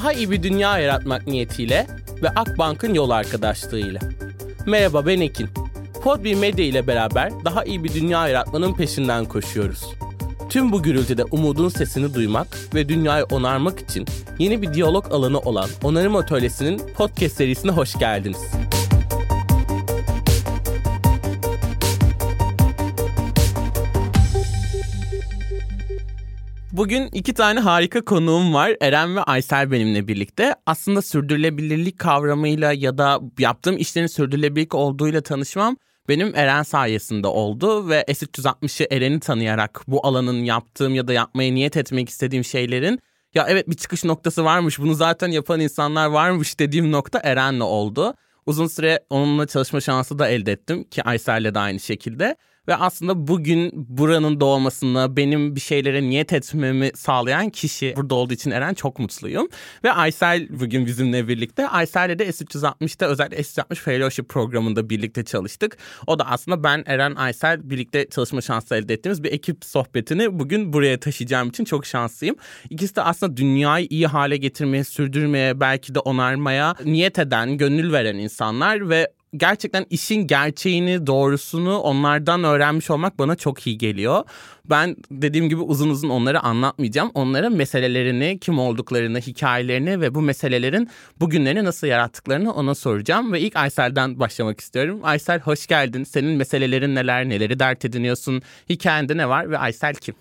daha iyi bir dünya yaratmak niyetiyle ve Akbank'ın yol arkadaşlığıyla. Merhaba ben Ekin. Podbi Medya ile beraber daha iyi bir dünya yaratmanın peşinden koşuyoruz. Tüm bu gürültüde umudun sesini duymak ve dünyayı onarmak için yeni bir diyalog alanı olan Onarım Atölyesi'nin podcast serisine hoş geldiniz. Bugün iki tane harika konuğum var. Eren ve Aysel benimle birlikte. Aslında sürdürülebilirlik kavramıyla ya da yaptığım işlerin sürdürülebilirlik olduğuyla tanışmam benim Eren sayesinde oldu ve S360'ı Eren'i tanıyarak bu alanın yaptığım ya da yapmaya niyet etmek istediğim şeylerin ya evet bir çıkış noktası varmış bunu zaten yapan insanlar varmış dediğim nokta Eren'le oldu. Uzun süre onunla çalışma şansı da elde ettim ki Aysel'le de aynı şekilde. Ve aslında bugün buranın doğmasını, benim bir şeylere niyet etmemi sağlayan kişi burada olduğu için Eren çok mutluyum. Ve Aysel bugün bizimle birlikte. Aysel'le de S360'da özellikle S360 Fellowship programında birlikte çalıştık. O da aslında ben, Eren, Aysel birlikte çalışma şansı elde ettiğimiz bir ekip sohbetini bugün buraya taşıyacağım için çok şanslıyım. İkisi de aslında dünyayı iyi hale getirmeye, sürdürmeye, belki de onarmaya niyet eden, gönül veren insanlar ve gerçekten işin gerçeğini, doğrusunu onlardan öğrenmiş olmak bana çok iyi geliyor. Ben dediğim gibi uzun uzun onları anlatmayacağım. Onlara meselelerini, kim olduklarını, hikayelerini ve bu meselelerin bugünlerini nasıl yarattıklarını ona soracağım. Ve ilk Aysel'den başlamak istiyorum. Aysel hoş geldin. Senin meselelerin neler, neleri dert ediniyorsun, hikayende ne var ve Aysel kim?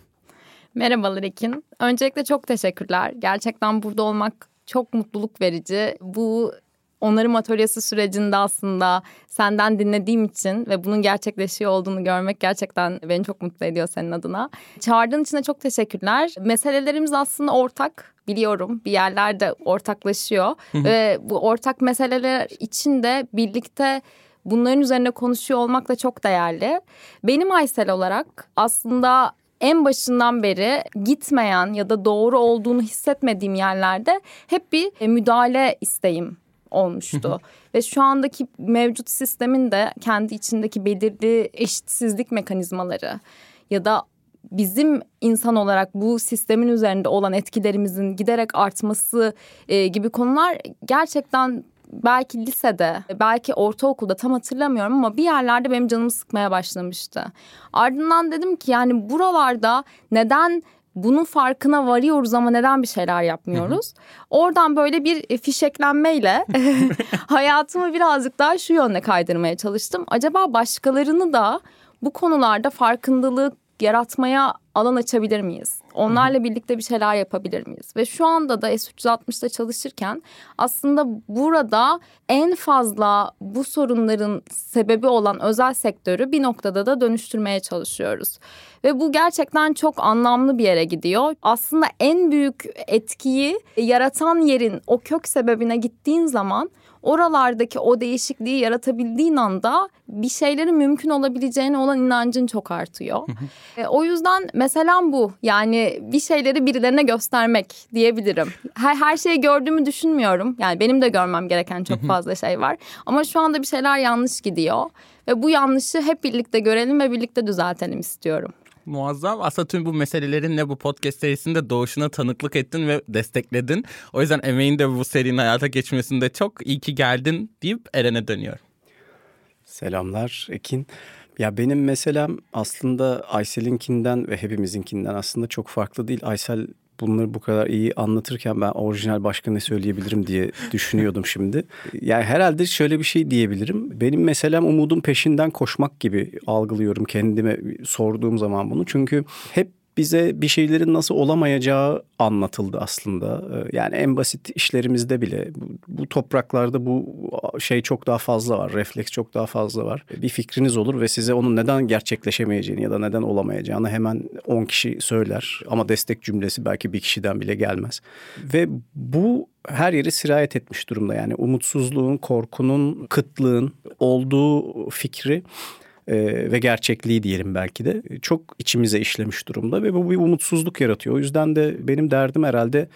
Merhabalar Ekin. Öncelikle çok teşekkürler. Gerçekten burada olmak çok mutluluk verici. Bu onarım atölyesi sürecinde aslında senden dinlediğim için ve bunun gerçekleşiyor olduğunu görmek gerçekten beni çok mutlu ediyor senin adına. Çağırdığın için de çok teşekkürler. Meselelerimiz aslında ortak biliyorum bir yerlerde ortaklaşıyor ve bu ortak meseleler için de birlikte bunların üzerine konuşuyor olmak da çok değerli. Benim Aysel olarak aslında en başından beri gitmeyen ya da doğru olduğunu hissetmediğim yerlerde hep bir müdahale isteğim olmuştu. Ve şu andaki mevcut sistemin de kendi içindeki belirli eşitsizlik mekanizmaları ya da bizim insan olarak bu sistemin üzerinde olan etkilerimizin giderek artması e, gibi konular gerçekten belki lisede, belki ortaokulda tam hatırlamıyorum ama bir yerlerde benim canımı sıkmaya başlamıştı. Ardından dedim ki yani buralarda neden bunun farkına varıyoruz ama neden bir şeyler yapmıyoruz? Oradan böyle bir fişeklenmeyle hayatımı birazcık daha şu yönde kaydırmaya çalıştım. Acaba başkalarını da bu konularda farkındalık yaratmaya alan açabilir miyiz? Onlarla birlikte bir şeyler yapabilir miyiz? Ve şu anda da S360'da çalışırken aslında burada en fazla bu sorunların sebebi olan özel sektörü bir noktada da dönüştürmeye çalışıyoruz. Ve bu gerçekten çok anlamlı bir yere gidiyor. Aslında en büyük etkiyi yaratan yerin o kök sebebine gittiğin zaman oralardaki o değişikliği yaratabildiğin anda bir şeylerin mümkün olabileceğine olan inancın çok artıyor. e, o yüzden mesela bu. Yani bir şeyleri birilerine göstermek diyebilirim. Her, her şeyi gördüğümü düşünmüyorum. Yani benim de görmem gereken çok fazla şey var. Ama şu anda bir şeyler yanlış gidiyor. Ve bu yanlışı hep birlikte görelim ve birlikte düzeltelim istiyorum muazzam. Aslında tüm bu meselelerin ne bu podcast serisinde doğuşuna tanıklık ettin ve destekledin. O yüzden emeğin de bu serinin hayata geçmesinde çok iyi ki geldin deyip Eren'e dönüyorum. Selamlar Ekin. Ya benim meselem aslında Aysel'inkinden ve hepimizinkinden aslında çok farklı değil. Aysel bunları bu kadar iyi anlatırken ben orijinal başka ne söyleyebilirim diye düşünüyordum şimdi. Yani herhalde şöyle bir şey diyebilirim. Benim meselem umudun peşinden koşmak gibi algılıyorum kendime sorduğum zaman bunu. Çünkü hep bize bir şeylerin nasıl olamayacağı anlatıldı aslında. Ee, yani en basit işlerimizde bile bu, topraklarda bu şey çok daha fazla var. Refleks çok daha fazla var. Bir fikriniz olur ve size onun neden gerçekleşemeyeceğini ya da neden olamayacağını hemen 10 kişi söyler. Ama destek cümlesi belki bir kişiden bile gelmez. Ve bu her yeri sirayet etmiş durumda. Yani umutsuzluğun, korkunun, kıtlığın olduğu fikri e, ve gerçekliği diyelim belki de çok içimize işlemiş durumda ve bu bir umutsuzluk yaratıyor. O yüzden de benim derdim herhalde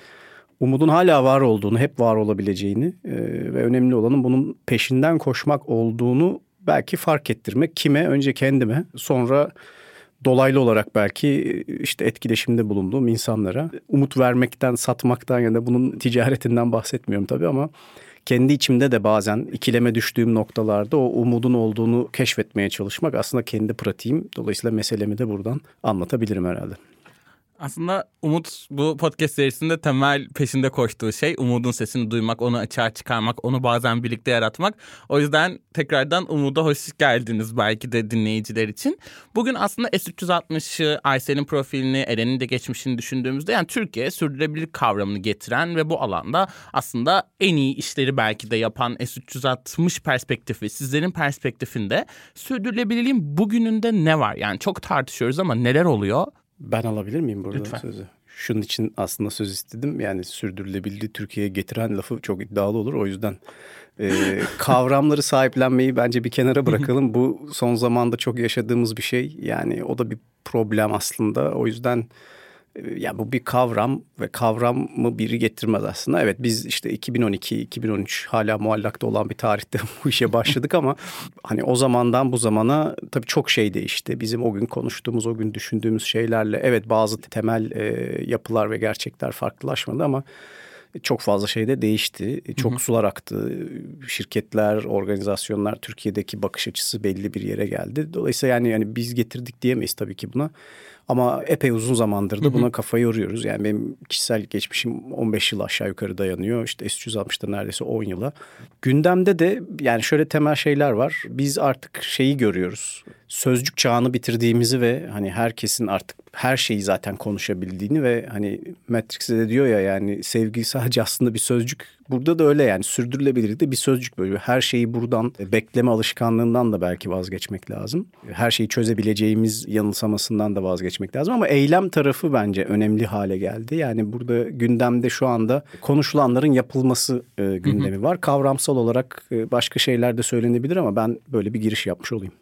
umudun hala var olduğunu, hep var olabileceğini e, ve önemli olanın bunun peşinden koşmak olduğunu belki fark ettirmek. Kime? Önce kendime, sonra dolaylı olarak belki işte etkileşimde bulunduğum insanlara umut vermekten, satmaktan ya da bunun ticaretinden bahsetmiyorum tabii ama kendi içimde de bazen ikileme düştüğüm noktalarda o umudun olduğunu keşfetmeye çalışmak aslında kendi pratiğim. Dolayısıyla meselemi de buradan anlatabilirim herhalde. Aslında Umut bu podcast serisinde temel peşinde koştuğu şey Umut'un sesini duymak, onu açığa çıkarmak, onu bazen birlikte yaratmak. O yüzden tekrardan Umut'a hoş geldiniz belki de dinleyiciler için. Bugün aslında S360'ı, Aysel'in profilini, Eren'in de geçmişini düşündüğümüzde yani Türkiye sürdürülebilir kavramını getiren ve bu alanda aslında en iyi işleri belki de yapan S360 perspektifi, sizlerin perspektifinde sürdürülebilirliğin bugününde ne var? Yani çok tartışıyoruz ama neler oluyor? Ben alabilir miyim burada Lütfen. sözü? Şunun için aslında söz istedim. Yani sürdürülebilirliği Türkiye'ye getiren lafı çok iddialı olur. O yüzden e, kavramları sahiplenmeyi bence bir kenara bırakalım. Bu son zamanda çok yaşadığımız bir şey. Yani o da bir problem aslında. O yüzden e, ya bu bir kavram ve kavramı biri getirmez aslında. Evet biz işte 2012-2013 hala muallakta olan bir tarihte bu işe başladık ama hani o zamandan bu zamana tabii çok şey değişti. Bizim o gün konuştuğumuz, o gün düşündüğümüz şeylerle evet bazı temel e, yapılar ve gerçekler farklılaşmadı ama çok fazla şey de değişti. Çok sular aktı. Şirketler, organizasyonlar Türkiye'deki bakış açısı belli bir yere geldi. Dolayısıyla yani yani biz getirdik diyemeyiz tabii ki buna. Ama epey uzun zamandır da buna kafayı yoruyoruz. Yani benim kişisel geçmişim 15 yıl aşağı yukarı dayanıyor. İşte S360'da neredeyse 10 yıla. Gündemde de yani şöyle temel şeyler var. Biz artık şeyi görüyoruz. Sözcük çağını bitirdiğimizi ve hani herkesin artık her şeyi zaten konuşabildiğini ve hani Matrix'te de diyor ya yani sevgi sadece aslında bir sözcük. Burada da öyle yani sürdürülebilirlik de bir sözcük böyle. Her şeyi buradan bekleme alışkanlığından da belki vazgeçmek lazım. Her şeyi çözebileceğimiz yanılsamasından da vazgeçmek lazım ama eylem tarafı bence önemli hale geldi. Yani burada gündemde şu anda konuşulanların yapılması e, gündemi var. Kavramsal olarak e, başka şeyler de söylenebilir ama ben böyle bir giriş yapmış olayım.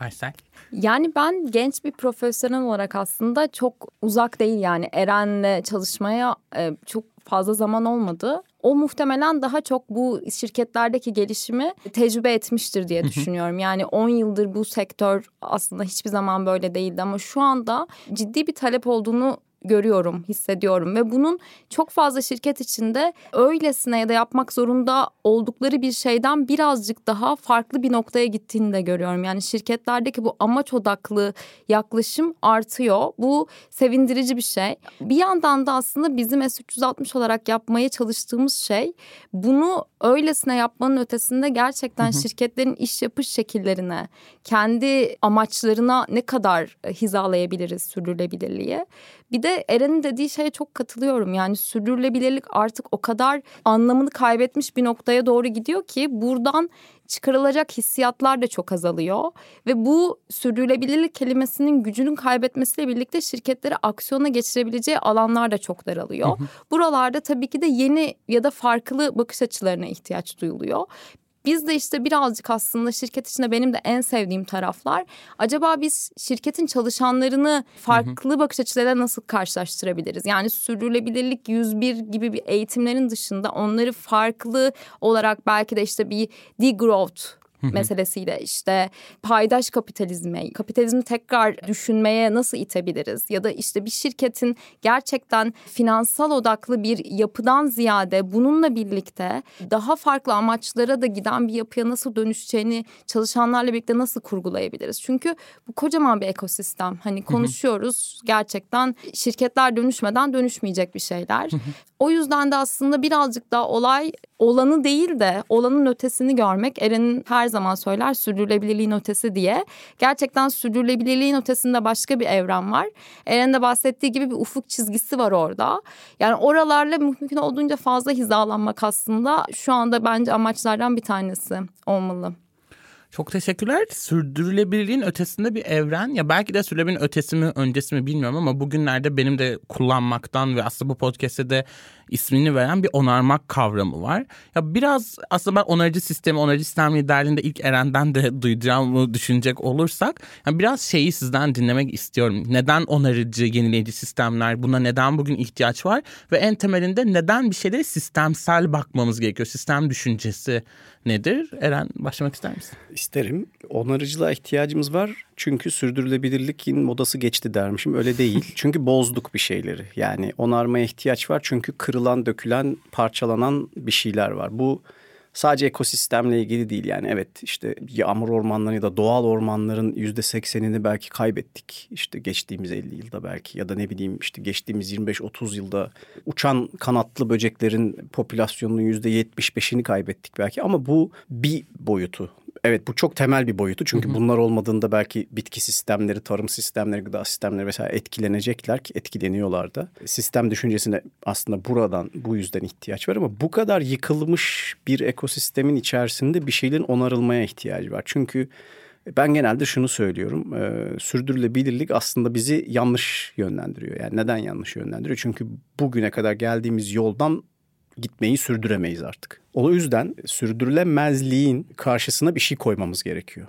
Aysel. Yani ben genç bir profesyonel olarak aslında çok uzak değil yani Eren'le çalışmaya e, çok fazla zaman olmadı. O muhtemelen daha çok bu şirketlerdeki gelişimi tecrübe etmiştir diye düşünüyorum. Yani 10 yıldır bu sektör aslında hiçbir zaman böyle değildi ama şu anda ciddi bir talep olduğunu görüyorum, hissediyorum ve bunun çok fazla şirket içinde öylesine ya da yapmak zorunda oldukları bir şeyden birazcık daha farklı bir noktaya gittiğini de görüyorum. Yani şirketlerdeki bu amaç odaklı yaklaşım artıyor. Bu sevindirici bir şey. Bir yandan da aslında bizim S360 olarak yapmaya çalıştığımız şey bunu öylesine yapmanın ötesinde gerçekten şirketlerin iş yapış şekillerine, kendi amaçlarına ne kadar hizalayabiliriz sürdürülebilirliği. Bir de Eren'in dediği şeye çok katılıyorum. Yani sürdürülebilirlik artık o kadar anlamını kaybetmiş bir noktaya doğru gidiyor ki buradan çıkarılacak hissiyatlar da çok azalıyor ve bu sürdürülebilirlik kelimesinin gücünün kaybetmesiyle birlikte şirketleri aksiyona geçirebileceği alanlar da çok daralıyor. Buralarda tabii ki de yeni ya da farklı bakış açılarına ihtiyaç duyuluyor. Biz de işte birazcık aslında şirket içinde benim de en sevdiğim taraflar. Acaba biz şirketin çalışanlarını farklı bakış açılarıyla nasıl karşılaştırabiliriz? Yani sürdürülebilirlik 101 gibi bir eğitimlerin dışında onları farklı olarak belki de işte bir degrowth meselesiyle işte paydaş kapitalizme, kapitalizmi tekrar düşünmeye nasıl itebiliriz? Ya da işte bir şirketin gerçekten finansal odaklı bir yapıdan ziyade bununla birlikte daha farklı amaçlara da giden bir yapıya nasıl dönüşeceğini çalışanlarla birlikte nasıl kurgulayabiliriz? Çünkü bu kocaman bir ekosistem. Hani konuşuyoruz gerçekten şirketler dönüşmeden dönüşmeyecek bir şeyler. O yüzden de aslında birazcık daha olay olanı değil de olanın ötesini görmek. Eren'in her zaman söyler sürdürülebilirliğin ötesi diye. Gerçekten sürdürülebilirliğin ötesinde başka bir evren var. Eren'in de bahsettiği gibi bir ufuk çizgisi var orada. Yani oralarla mümkün olduğunca fazla hizalanmak aslında şu anda bence amaçlardan bir tanesi olmalı. Çok teşekkürler. Sürdürülebilirliğin ötesinde bir evren. Ya belki de sürdürülebilirliğin ötesi mi öncesi mi bilmiyorum ama bugünlerde benim de kullanmaktan ve aslında bu podcast'te de ismini veren bir onarmak kavramı var. Ya biraz aslında ben onarıcı sistemi, onarıcı sistem liderliğinde ilk Eren'den de duyacağımı düşünecek olursak yani biraz şeyi sizden dinlemek istiyorum. Neden onarıcı, yenileyici sistemler? Buna neden bugün ihtiyaç var? Ve en temelinde neden bir şeylere sistemsel bakmamız gerekiyor? Sistem düşüncesi nedir? Eren başlamak ister misin? İsterim. onarıcılığa ihtiyacımız var. Çünkü sürdürülebilirlikin modası geçti dermişim. Öyle değil. çünkü bozduk bir şeyleri. Yani onarmaya ihtiyaç var. Çünkü kırılan, dökülen, parçalanan bir şeyler var. Bu sadece ekosistemle ilgili değil yani evet işte yağmur ormanları ya da doğal ormanların yüzde seksenini belki kaybettik işte geçtiğimiz 50 yılda belki ya da ne bileyim işte geçtiğimiz 25-30 yılda uçan kanatlı böceklerin popülasyonunun yüzde 75'ini kaybettik belki ama bu bir boyutu Evet bu çok temel bir boyutu. Çünkü bunlar olmadığında belki bitki sistemleri, tarım sistemleri, gıda sistemleri vesaire etkilenecekler ki etkileniyorlar da. Sistem düşüncesine aslında buradan bu yüzden ihtiyaç var ama bu kadar yıkılmış bir ekosistemin içerisinde bir şeylerin onarılmaya ihtiyacı var. Çünkü ben genelde şunu söylüyorum. E, sürdürülebilirlik aslında bizi yanlış yönlendiriyor. Yani neden yanlış yönlendiriyor? Çünkü bugüne kadar geldiğimiz yoldan gitmeyi sürdüremeyiz artık. O yüzden sürdürülemezliğin karşısına bir şey koymamız gerekiyor.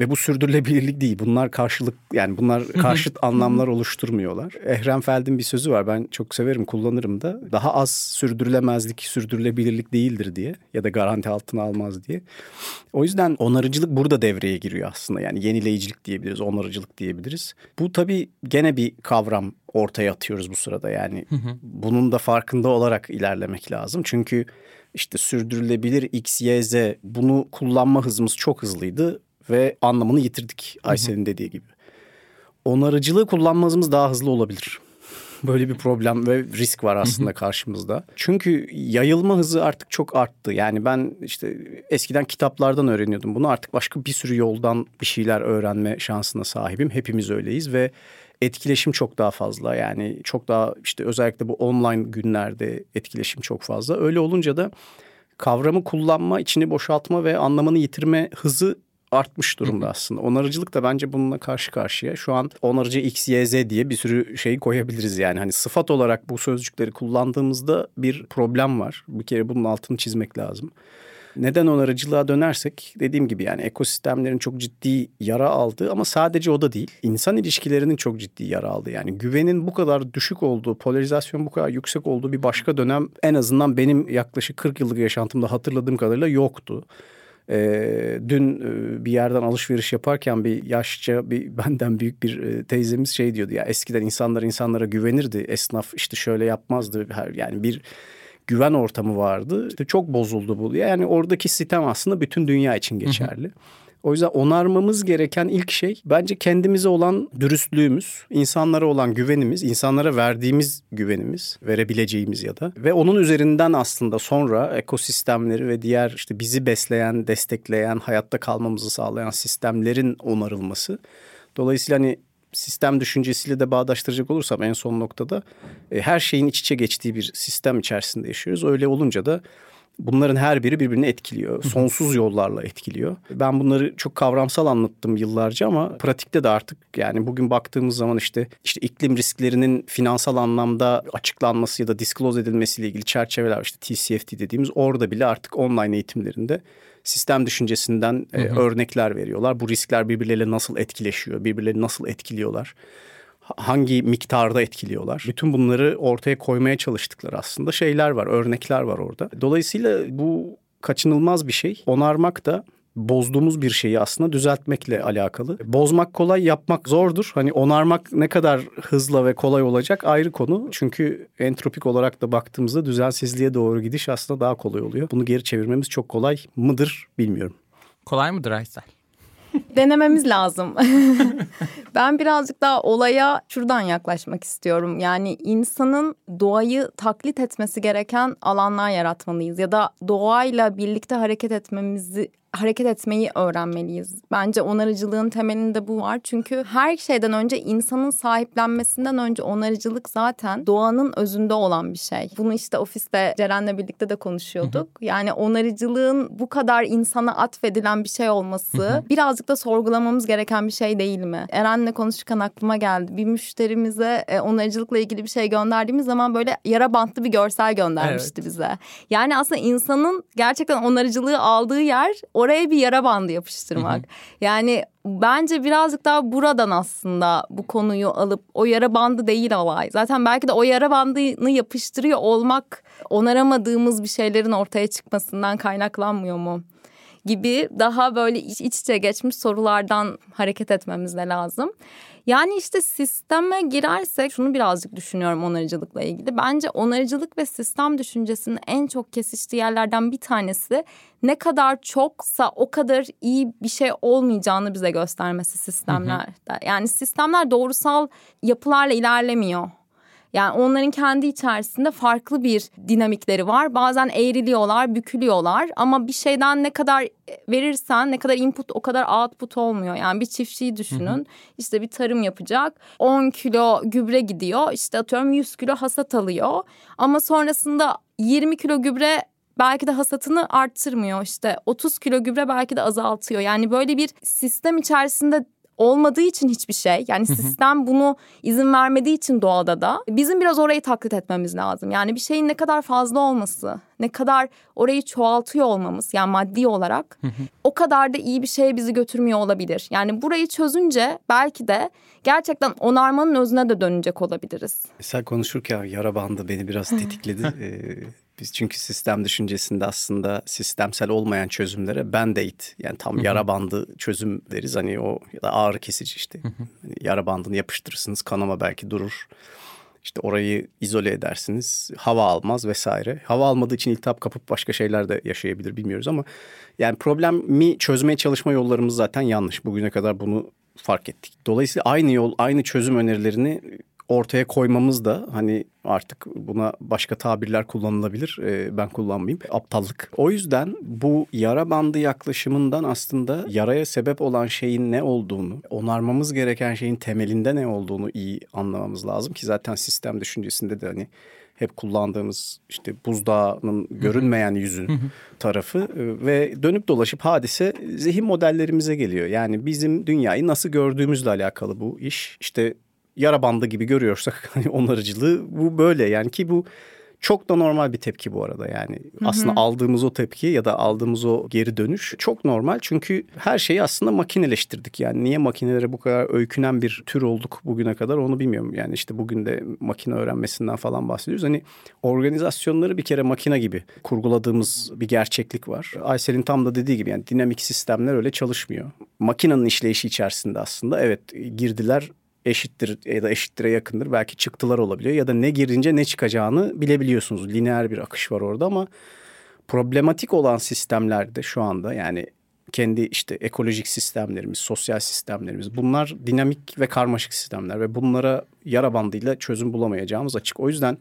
Ve bu sürdürülebilirlik değil. Bunlar karşılık yani bunlar karşıt anlamlar oluşturmuyorlar. Ehrenfeld'in bir sözü var. Ben çok severim, kullanırım da. Daha az sürdürülemezlik sürdürülebilirlik değildir diye ya da garanti altına almaz diye. O yüzden onarıcılık burada devreye giriyor aslında. Yani yenileyicilik diyebiliriz, onarıcılık diyebiliriz. Bu tabii gene bir kavram ortaya atıyoruz bu sırada. Yani bunun da farkında olarak ilerlemek lazım. Çünkü işte sürdürülebilir X, Y, Z bunu kullanma hızımız çok hızlıydı ve anlamını yitirdik Aysel'in dediği gibi. Onarıcılığı kullanmamız daha hızlı olabilir. Böyle bir problem ve risk var aslında karşımızda. Çünkü yayılma hızı artık çok arttı. Yani ben işte eskiden kitaplardan öğreniyordum bunu. Artık başka bir sürü yoldan bir şeyler öğrenme şansına sahibim. Hepimiz öyleyiz ve etkileşim çok daha fazla. Yani çok daha işte özellikle bu online günlerde etkileşim çok fazla. Öyle olunca da kavramı kullanma, içini boşaltma ve anlamını yitirme hızı artmış durumda aslında. Onarıcılık da bence bununla karşı karşıya. Şu an onarıcı X, Y, Z diye bir sürü şey koyabiliriz yani. Hani sıfat olarak bu sözcükleri kullandığımızda bir problem var. Bir kere bunun altını çizmek lazım. Neden onarıcılığa dönersek dediğim gibi yani ekosistemlerin çok ciddi yara aldığı ama sadece o da değil. İnsan ilişkilerinin çok ciddi yara aldığı yani güvenin bu kadar düşük olduğu, polarizasyon bu kadar yüksek olduğu bir başka dönem en azından benim yaklaşık 40 yıllık yaşantımda hatırladığım kadarıyla yoktu. E, dün e, bir yerden alışveriş yaparken bir yaşça bir benden büyük bir e, teyzemiz şey diyordu ya eskiden insanlar insanlara güvenirdi. Esnaf işte şöyle yapmazdı. Her, yani bir güven ortamı vardı. İşte çok bozuldu bu. Yani oradaki sistem aslında bütün dünya için geçerli. Hı hı. O yüzden onarmamız gereken ilk şey bence kendimize olan dürüstlüğümüz, insanlara olan güvenimiz, insanlara verdiğimiz güvenimiz, verebileceğimiz ya da ve onun üzerinden aslında sonra ekosistemleri ve diğer işte bizi besleyen, destekleyen, hayatta kalmamızı sağlayan sistemlerin onarılması. Dolayısıyla hani sistem düşüncesiyle de bağdaştıracak olursam en son noktada e, her şeyin iç içe geçtiği bir sistem içerisinde yaşıyoruz. Öyle olunca da Bunların her biri birbirini etkiliyor. Sonsuz yollarla etkiliyor. Ben bunları çok kavramsal anlattım yıllarca ama pratikte de artık yani bugün baktığımız zaman işte işte iklim risklerinin finansal anlamda açıklanması ya da disclose edilmesiyle ilgili çerçeveler işte TCFD dediğimiz orada bile artık online eğitimlerinde sistem düşüncesinden hı hı. E, örnekler veriyorlar. Bu riskler birbirleriyle nasıl etkileşiyor, birbirlerini nasıl etkiliyorlar hangi miktarda etkiliyorlar. Bütün bunları ortaya koymaya çalıştıkları aslında şeyler var, örnekler var orada. Dolayısıyla bu kaçınılmaz bir şey. Onarmak da bozduğumuz bir şeyi aslında düzeltmekle alakalı. Bozmak kolay, yapmak zordur. Hani onarmak ne kadar hızla ve kolay olacak ayrı konu. Çünkü entropik olarak da baktığımızda düzensizliğe doğru gidiş aslında daha kolay oluyor. Bunu geri çevirmemiz çok kolay mıdır bilmiyorum. Kolay mıdır Aysel? Denememiz lazım. ben birazcık daha olaya şuradan yaklaşmak istiyorum. Yani insanın doğayı taklit etmesi gereken alanlar yaratmalıyız ya da doğayla birlikte hareket etmemizi hareket etmeyi öğrenmeliyiz. Bence onarıcılığın temelinde bu var. Çünkü her şeyden önce insanın sahiplenmesinden önce onarıcılık zaten doğanın özünde olan bir şey. Bunu işte ofiste Ceren'le birlikte de konuşuyorduk. Yani onarıcılığın bu kadar insana atfedilen bir şey olması birazcık da sorgulamamız gereken bir şey değil mi? Eren'le konuşurken aklıma geldi. Bir müşterimize e, onarıcılıkla ilgili bir şey gönderdiğimiz zaman böyle yara bantlı bir görsel göndermişti evet. bize. Yani aslında insanın gerçekten onarıcılığı aldığı yer o oraya bir yara bandı yapıştırmak. Hı hı. Yani bence birazcık daha buradan aslında bu konuyu alıp o yara bandı değil olay. Zaten belki de o yara bandını yapıştırıyor olmak onaramadığımız bir şeylerin ortaya çıkmasından kaynaklanmıyor mu? gibi daha böyle iç içe geçmiş sorulardan hareket etmemiz de lazım. Yani işte sisteme girersek şunu birazcık düşünüyorum onarıcılıkla ilgili. Bence onarıcılık ve sistem düşüncesinin en çok kesiştiği yerlerden bir tanesi ne kadar çoksa o kadar iyi bir şey olmayacağını bize göstermesi sistemlerde. Yani sistemler doğrusal yapılarla ilerlemiyor. Yani onların kendi içerisinde farklı bir dinamikleri var. Bazen eğriliyorlar, bükülüyorlar ama bir şeyden ne kadar verirsen, ne kadar input o kadar output olmuyor. Yani bir çiftçiyi düşünün. Hı hı. İşte bir tarım yapacak. 10 kilo gübre gidiyor. İşte atıyorum 100 kilo hasat alıyor. Ama sonrasında 20 kilo gübre belki de hasatını arttırmıyor işte 30 kilo gübre belki de azaltıyor. Yani böyle bir sistem içerisinde olmadığı için hiçbir şey yani sistem bunu izin vermediği için doğada da bizim biraz orayı taklit etmemiz lazım. Yani bir şeyin ne kadar fazla olması, ne kadar orayı çoğaltıyor olmamız yani maddi olarak o kadar da iyi bir şeye bizi götürmüyor olabilir. Yani burayı çözünce belki de gerçekten onarmanın özüne de dönecek olabiliriz. Sen konuşurken yara bandı beni biraz tetikledi. Biz çünkü sistem düşüncesinde aslında sistemsel olmayan çözümlere band-aid yani tam yara bandı çözüm deriz. Hani o ya da ağrı kesici işte. Hani yara bandını yapıştırırsınız kanama belki durur. İşte orayı izole edersiniz. Hava almaz vesaire. Hava almadığı için iltihap kapıp başka şeyler de yaşayabilir bilmiyoruz ama yani problemi çözmeye çalışma yollarımız zaten yanlış. Bugüne kadar bunu fark ettik. Dolayısıyla aynı yol, aynı çözüm önerilerini ortaya koymamız da hani artık buna başka tabirler kullanılabilir. Ee, ben kullanmayayım. Aptallık. O yüzden bu yara bandı yaklaşımından aslında yaraya sebep olan şeyin ne olduğunu, onarmamız gereken şeyin temelinde ne olduğunu iyi anlamamız lazım ki zaten sistem düşüncesinde de hani hep kullandığımız işte buzdağının görünmeyen yüzün tarafı e, ve dönüp dolaşıp hadise zihin modellerimize geliyor. Yani bizim dünyayı nasıl gördüğümüzle alakalı bu iş. İşte yara bandı gibi görüyorsak hani onarıcılığı bu böyle yani ki bu çok da normal bir tepki bu arada yani. Hı hı. Aslında aldığımız o tepki ya da aldığımız o geri dönüş çok normal. Çünkü her şeyi aslında makineleştirdik. Yani niye makinelere bu kadar öykünen bir tür olduk bugüne kadar onu bilmiyorum. Yani işte bugün de makine öğrenmesinden falan bahsediyoruz. Hani organizasyonları bir kere makine gibi kurguladığımız bir gerçeklik var. Aysel'in tam da dediği gibi yani dinamik sistemler öyle çalışmıyor. Makinenin işleyişi içerisinde aslında evet girdiler eşittir ya da eşittire yakındır. Belki çıktılar olabiliyor ya da ne girince ne çıkacağını bilebiliyorsunuz. Lineer bir akış var orada ama problematik olan sistemlerde şu anda yani kendi işte ekolojik sistemlerimiz, sosyal sistemlerimiz bunlar dinamik ve karmaşık sistemler ve bunlara yara bandıyla çözüm bulamayacağımız açık. O yüzden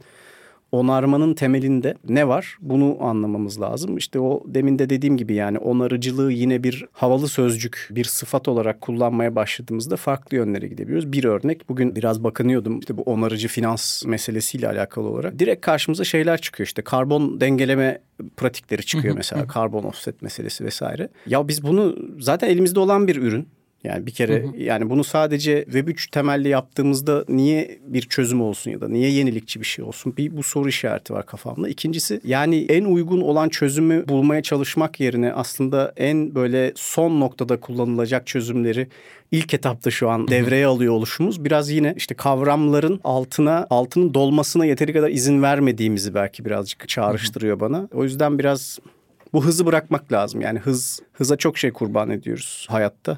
onarmanın temelinde ne var? Bunu anlamamız lazım. İşte o demin de dediğim gibi yani onarıcılığı yine bir havalı sözcük, bir sıfat olarak kullanmaya başladığımızda farklı yönlere gidebiliyoruz. Bir örnek bugün biraz bakınıyordum işte bu onarıcı finans meselesiyle alakalı olarak. Direkt karşımıza şeyler çıkıyor işte karbon dengeleme pratikleri çıkıyor mesela karbon offset meselesi vesaire. Ya biz bunu zaten elimizde olan bir ürün. Yani bir kere hı hı. yani bunu sadece Web3 temelli yaptığımızda niye bir çözüm olsun ya da niye yenilikçi bir şey olsun? Bir bu soru işareti var kafamda. İkincisi yani en uygun olan çözümü bulmaya çalışmak yerine aslında en böyle son noktada kullanılacak çözümleri ilk etapta şu an devreye alıyor oluşumuz biraz yine işte kavramların altına altının dolmasına yeteri kadar izin vermediğimizi belki birazcık çağrıştırıyor bana. O yüzden biraz bu hızı bırakmak lazım. Yani hız hıza çok şey kurban ediyoruz hayatta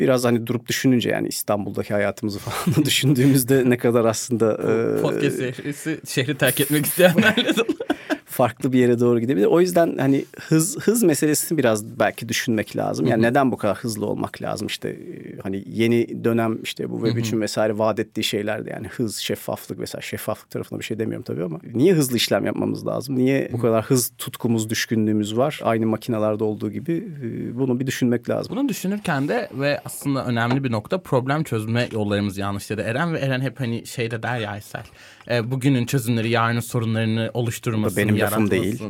biraz hani durup düşününce yani İstanbul'daki hayatımızı falan düşündüğümüzde ne kadar aslında... Podcast e, şehri, şehri terk etmek isteyenlerle farklı bir yere doğru gidebilir. O yüzden hani hız hız meselesini biraz belki düşünmek lazım. Yani neden bu kadar hızlı olmak lazım? İşte e, hani yeni dönem işte bu web için vesaire vaat ettiği şeyler de yani hız, şeffaflık mesela şeffaflık tarafına bir şey demiyorum tabii ama niye hızlı işlem yapmamız lazım? Niye bu kadar hız tutkumuz, düşkünlüğümüz var? Aynı makinalarda olduğu gibi e, bunu bir düşünmek lazım. Bunu düşünürken de ve aslında önemli bir nokta problem çözme yollarımız yanlış dedi. Eren ve Eren hep hani şeyde der ya Aysel. E, bugünün çözümleri yarının sorunlarını oluşturmasın, Benim lafım değil.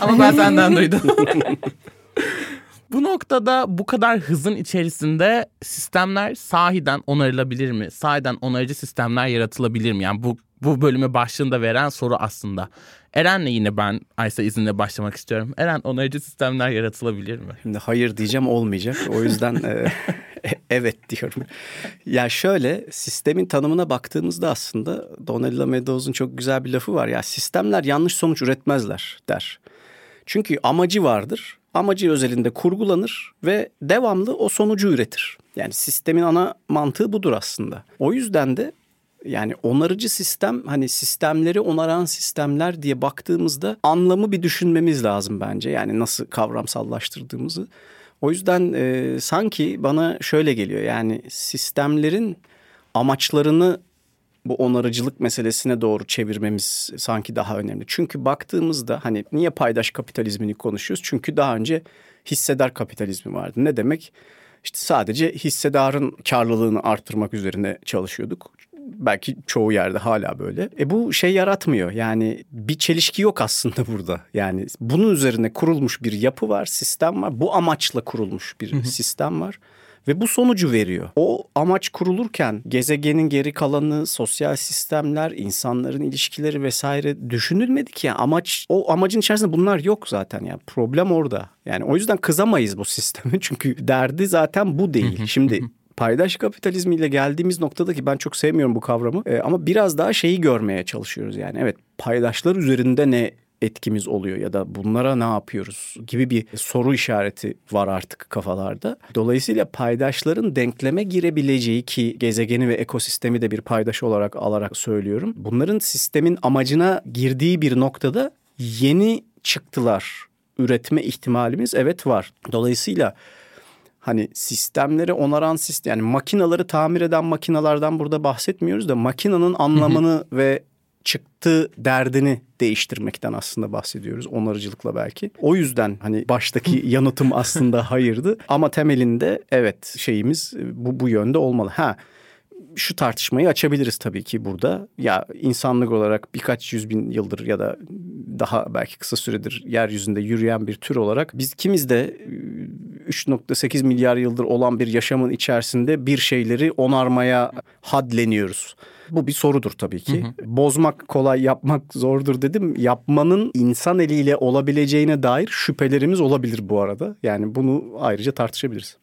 Ama ben senden duydum. bu noktada bu kadar hızın içerisinde sistemler sahiden onarılabilir mi? Sahiden onarıcı sistemler yaratılabilir mi? Yani bu bu bölümü başlığında veren soru aslında. Eren'le yine ben Aysa izinle başlamak istiyorum. Eren onarıcı sistemler yaratılabilir mi? Şimdi hayır diyeceğim olmayacak. O yüzden e, evet diyorum. Ya şöyle sistemin tanımına baktığımızda aslında Donella Meadows'un çok güzel bir lafı var. Ya sistemler yanlış sonuç üretmezler der. Çünkü amacı vardır amacı özelinde kurgulanır ve devamlı o sonucu üretir. Yani sistemin ana mantığı budur aslında. O yüzden de yani onarıcı sistem hani sistemleri onaran sistemler diye baktığımızda anlamı bir düşünmemiz lazım bence. Yani nasıl kavramsallaştırdığımızı. O yüzden e, sanki bana şöyle geliyor yani sistemlerin amaçlarını bu onarıcılık meselesine doğru çevirmemiz sanki daha önemli. Çünkü baktığımızda hani niye paydaş kapitalizmini konuşuyoruz? Çünkü daha önce hissedar kapitalizmi vardı. Ne demek? İşte sadece hissedarın karlılığını arttırmak üzerine çalışıyorduk. Belki çoğu yerde hala böyle. E bu şey yaratmıyor. Yani bir çelişki yok aslında burada. Yani bunun üzerine kurulmuş bir yapı var, sistem var. Bu amaçla kurulmuş bir sistem var ve bu sonucu veriyor. O amaç kurulurken gezegenin geri kalanı, sosyal sistemler, insanların ilişkileri vesaire düşünülmedi ki. Yani amaç o amacın içerisinde bunlar yok zaten yani problem orada. Yani o yüzden kızamayız bu sisteme çünkü derdi zaten bu değil. Şimdi paydaş kapitalizmiyle geldiğimiz noktada ki ben çok sevmiyorum bu kavramı e, ama biraz daha şeyi görmeye çalışıyoruz yani. Evet paydaşlar üzerinde ne etkimiz oluyor ya da bunlara ne yapıyoruz gibi bir soru işareti var artık kafalarda. Dolayısıyla paydaşların denkleme girebileceği ki gezegeni ve ekosistemi de bir paydaş olarak alarak söylüyorum. Bunların sistemin amacına girdiği bir noktada yeni çıktılar üretme ihtimalimiz evet var. Dolayısıyla hani sistemleri onaran sistem yani makinaları tamir eden makinalardan burada bahsetmiyoruz da makinanın anlamını ve çıktı derdini değiştirmekten aslında bahsediyoruz onarıcılıkla belki. O yüzden hani baştaki yanıtım aslında hayırdı ama temelinde evet şeyimiz bu bu yönde olmalı. Ha şu tartışmayı açabiliriz tabii ki burada. Ya insanlık olarak birkaç yüz bin yıldır ya da daha belki kısa süredir yeryüzünde yürüyen bir tür olarak biz kimiz de 3.8 milyar yıldır olan bir yaşamın içerisinde bir şeyleri onarmaya hadleniyoruz. Bu bir sorudur tabii ki. Hı hı. Bozmak kolay, yapmak zordur dedim. Yapmanın insan eliyle olabileceğine dair şüphelerimiz olabilir bu arada. Yani bunu ayrıca tartışabiliriz.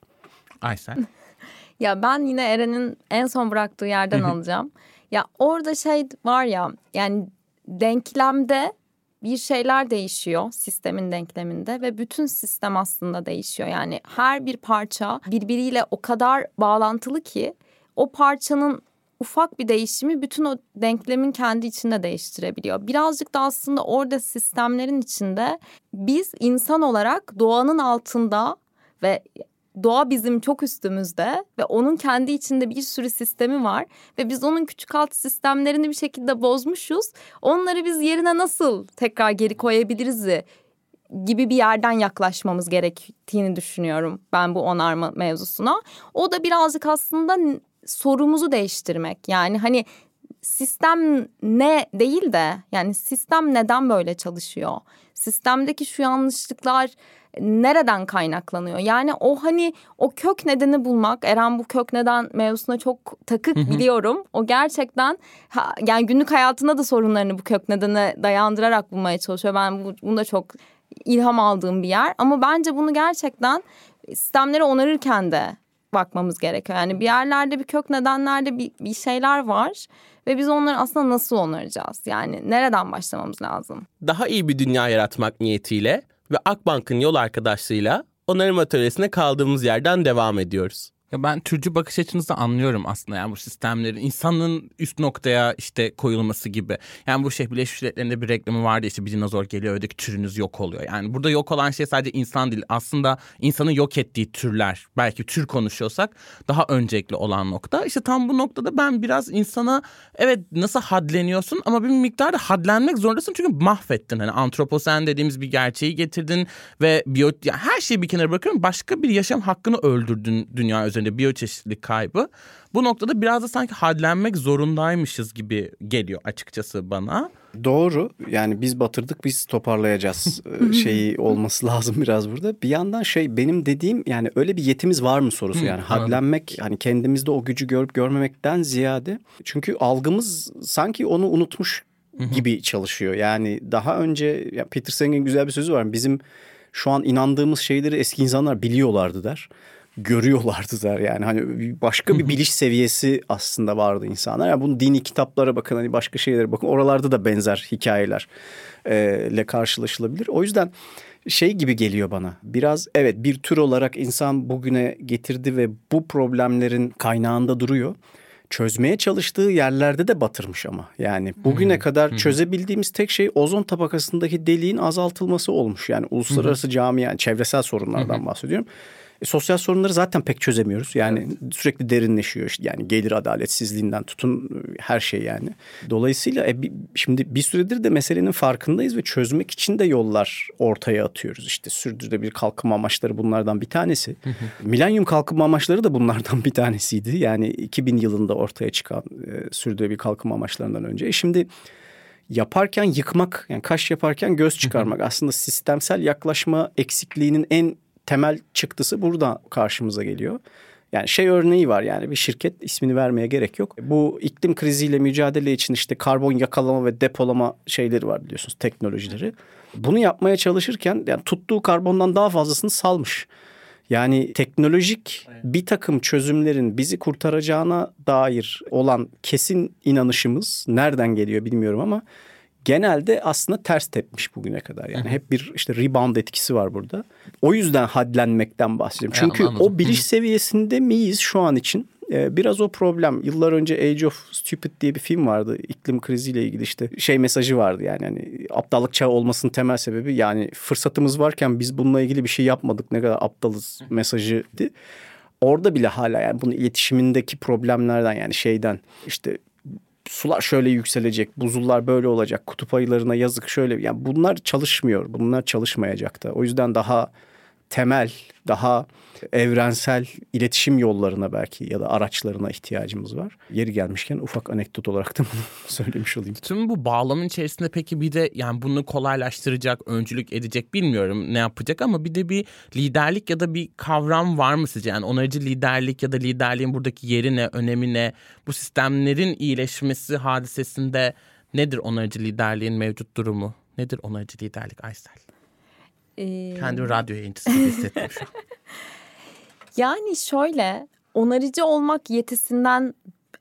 Aysel? ya ben yine Eren'in en son bıraktığı yerden alacağım. Ya orada şey var ya yani denklemde bir şeyler değişiyor sistemin denkleminde ve bütün sistem aslında değişiyor. Yani her bir parça birbiriyle o kadar bağlantılı ki o parçanın ufak bir değişimi bütün o denklemin kendi içinde değiştirebiliyor. Birazcık da aslında orada sistemlerin içinde biz insan olarak doğanın altında ve doğa bizim çok üstümüzde ve onun kendi içinde bir sürü sistemi var ve biz onun küçük alt sistemlerini bir şekilde bozmuşuz. Onları biz yerine nasıl tekrar geri koyabiliriz gibi bir yerden yaklaşmamız gerektiğini düşünüyorum ben bu onarma mevzusuna. O da birazcık aslında sorumuzu değiştirmek. Yani hani sistem ne değil de yani sistem neden böyle çalışıyor? Sistemdeki şu yanlışlıklar nereden kaynaklanıyor? Yani o hani o kök nedeni bulmak Eren bu kök neden mevzusuna çok takık biliyorum. O gerçekten yani günlük hayatında da sorunlarını bu kök nedene dayandırarak bulmaya çalışıyor. Ben bu, bunda çok ilham aldığım bir yer ama bence bunu gerçekten sistemleri onarırken de bakmamız gerekiyor. Yani bir yerlerde bir kök nedenlerde bir, bir şeyler var ve biz onları aslında nasıl onaracağız? Yani nereden başlamamız lazım? Daha iyi bir dünya yaratmak niyetiyle ve Akbank'ın yol arkadaşlığıyla onarım atölyesine kaldığımız yerden devam ediyoruz. Ya ben türcü bakış açınızı anlıyorum aslında yani bu sistemlerin insanın üst noktaya işte koyulması gibi. Yani bu şey Birleşmiş Milletler'inde bir reklamı vardı işte bir dinozor geliyor ödeki türünüz yok oluyor. Yani burada yok olan şey sadece insan değil aslında insanın yok ettiği türler. Belki tür konuşuyorsak daha öncelikli olan nokta. İşte tam bu noktada ben biraz insana evet nasıl hadleniyorsun ama bir miktarda hadlenmek zorundasın çünkü mahvettin. Hani antroposen dediğimiz bir gerçeği getirdin ve biyo, yani her şeyi bir kenara bırakıyorum başka bir yaşam hakkını öldürdün dünya üzerinde üzerinde biyoçeşitlilik kaybı. Bu noktada biraz da sanki hadlenmek zorundaymışız gibi geliyor açıkçası bana. Doğru. Yani biz batırdık biz toparlayacağız e, şeyi olması lazım biraz burada. Bir yandan şey benim dediğim yani öyle bir yetimiz var mı sorusu yani hadlenmek hani kendimizde o gücü görüp görmemekten ziyade çünkü algımız sanki onu unutmuş gibi çalışıyor. Yani daha önce ya Peter Singer'in güzel bir sözü var. Bizim şu an inandığımız şeyleri eski insanlar biliyorlardı der görüyorlardı der yani hani başka bir biliş seviyesi aslında vardı insanlar. Yani bunu dini kitaplara bakın hani başka şeylere bakın oralarda da benzer hikayeler ile karşılaşılabilir. O yüzden şey gibi geliyor bana. Biraz evet bir tür olarak insan bugüne getirdi ve bu problemlerin kaynağında duruyor çözmeye çalıştığı yerlerde de batırmış ama. Yani bugüne hmm. kadar hmm. çözebildiğimiz tek şey ozon tabakasındaki deliğin azaltılması olmuş. Yani uluslararası hmm. camia, çevresel sorunlardan hmm. bahsediyorum. E, sosyal sorunları zaten pek çözemiyoruz. Yani evet. sürekli derinleşiyor. İşte yani gelir adaletsizliğinden tutun her şey yani. Dolayısıyla e, şimdi bir süredir de meselenin farkındayız ve çözmek için de yollar ortaya atıyoruz. İşte sürdürülebilir kalkınma amaçları bunlardan bir tanesi. Hı Milenyum kalkınma amaçları da bunlardan bir tanesiydi. Yani 2000 yılında ortaya çıkan e, sürdürülebilir kalkınma amaçlarından önce. E şimdi yaparken yıkmak yani kaş yaparken göz çıkarmak aslında sistemsel yaklaşma eksikliğinin en temel çıktısı burada karşımıza geliyor. Yani şey örneği var yani bir şirket ismini vermeye gerek yok. Bu iklim kriziyle mücadele için işte karbon yakalama ve depolama şeyleri var biliyorsunuz teknolojileri. Bunu yapmaya çalışırken yani tuttuğu karbondan daha fazlasını salmış. Yani teknolojik bir takım çözümlerin bizi kurtaracağına dair olan kesin inanışımız nereden geliyor bilmiyorum ama genelde aslında ters tepmiş bugüne kadar. Yani hep bir işte rebound etkisi var burada. O yüzden hadlenmekten bahsediyorum. Çünkü yani o biliş seviyesinde miyiz şu an için? Ee, biraz o problem. Yıllar önce Age of Stupid diye bir film vardı. İklim kriziyle ilgili işte şey mesajı vardı yani. yani aptallık çağı olmasının temel sebebi yani fırsatımız varken biz bununla ilgili bir şey yapmadık. Ne kadar aptalız mesajıydı. Orada bile hala yani bunun iletişimindeki problemlerden yani şeyden işte sular şöyle yükselecek, buzullar böyle olacak, kutup ayılarına yazık şöyle. Yani bunlar çalışmıyor. Bunlar çalışmayacak da. O yüzden daha temel, daha evrensel iletişim yollarına belki ya da araçlarına ihtiyacımız var. Yeri gelmişken ufak anekdot olarak da bunu söylemiş olayım. Tüm bu bağlamın içerisinde peki bir de yani bunu kolaylaştıracak, öncülük edecek bilmiyorum ne yapacak ama bir de bir liderlik ya da bir kavram var mı sizce? Yani onarıcı liderlik ya da liderliğin buradaki yeri ne, önemi ne? Bu sistemlerin iyileşmesi hadisesinde nedir onarıcı liderliğin mevcut durumu? Nedir onarıcı liderlik Aysel? Ee... Kendimi radyo yayıncısı hissettim şu an. Yani şöyle onarıcı olmak yetisinden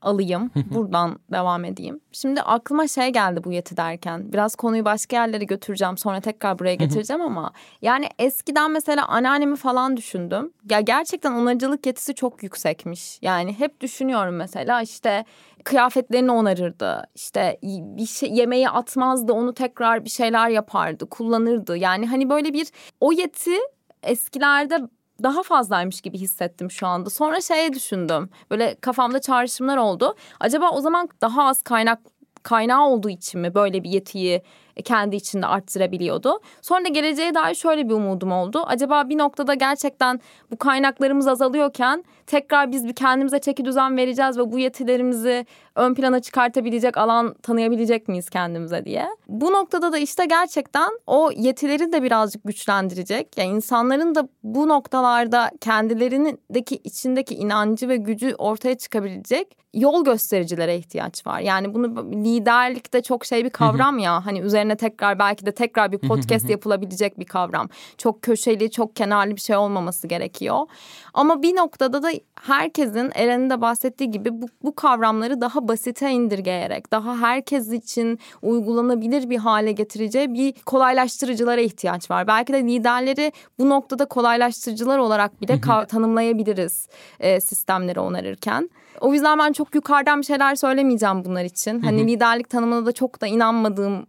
alayım. Buradan devam edeyim. Şimdi aklıma şey geldi bu yeti derken. Biraz konuyu başka yerlere götüreceğim. Sonra tekrar buraya getireceğim ama yani eskiden mesela anneannemi falan düşündüm. Ya gerçekten onarıcılık yetisi çok yüksekmiş. Yani hep düşünüyorum mesela işte kıyafetlerini onarırdı. İşte bir şey yemeği atmazdı, onu tekrar bir şeyler yapardı, kullanırdı. Yani hani böyle bir o yeti eskilerde daha fazlaymış gibi hissettim şu anda. Sonra şeye düşündüm. Böyle kafamda çağrışımlar oldu. Acaba o zaman daha az kaynak kaynağı olduğu için mi böyle bir yetiyi kendi içinde arttırabiliyordu. Sonra da geleceğe dair şöyle bir umudum oldu. Acaba bir noktada gerçekten bu kaynaklarımız azalıyorken tekrar biz bir kendimize çeki düzen vereceğiz ve bu yetilerimizi ön plana çıkartabilecek alan tanıyabilecek miyiz kendimize diye. Bu noktada da işte gerçekten o yetileri de birazcık güçlendirecek. Yani insanların da bu noktalarda kendilerindeki içindeki inancı ve gücü ortaya çıkabilecek yol göstericilere ihtiyaç var. Yani bunu liderlikte çok şey bir kavram ya. Hani üzerine tekrar belki de tekrar bir podcast yapılabilecek bir kavram. Çok köşeli, çok kenarlı bir şey olmaması gerekiyor. Ama bir noktada da herkesin Eren'in de bahsettiği gibi bu, bu kavramları daha basite indirgeyerek, daha herkes için uygulanabilir bir hale getireceği bir kolaylaştırıcılara ihtiyaç var. Belki de liderleri bu noktada kolaylaştırıcılar olarak bile tanımlayabiliriz e, sistemleri onarırken. O yüzden ben çok yukarıdan bir şeyler söylemeyeceğim bunlar için. Hani liderlik tanımına da çok da inanmadığım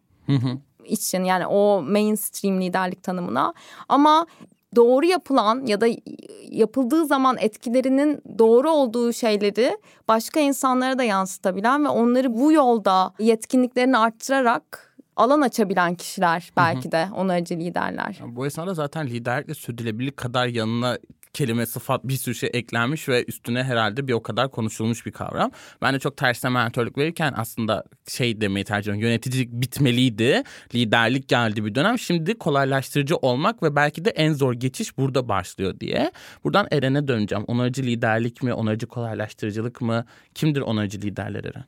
için yani o mainstream liderlik tanımına. Ama doğru yapılan ya da yapıldığı zaman etkilerinin doğru olduğu şeyleri başka insanlara da yansıtabilen ve onları bu yolda yetkinliklerini arttırarak alan açabilen kişiler belki de onarıcı liderler. Yani bu esnada zaten liderlikle sürdürülebilirlik kadar yanına kelime, sıfat bir sürü şey eklenmiş ve üstüne herhalde bir o kadar konuşulmuş bir kavram. Ben de çok tersine mentörlük verirken aslında şey demeyi tercih ediyorum. Yöneticilik bitmeliydi. Liderlik geldi bir dönem. Şimdi kolaylaştırıcı olmak ve belki de en zor geçiş burada başlıyor diye. Buradan Eren'e döneceğim. Onarıcı liderlik mi, onarıcı kolaylaştırıcılık mı? Kimdir onarıcı liderler Eren?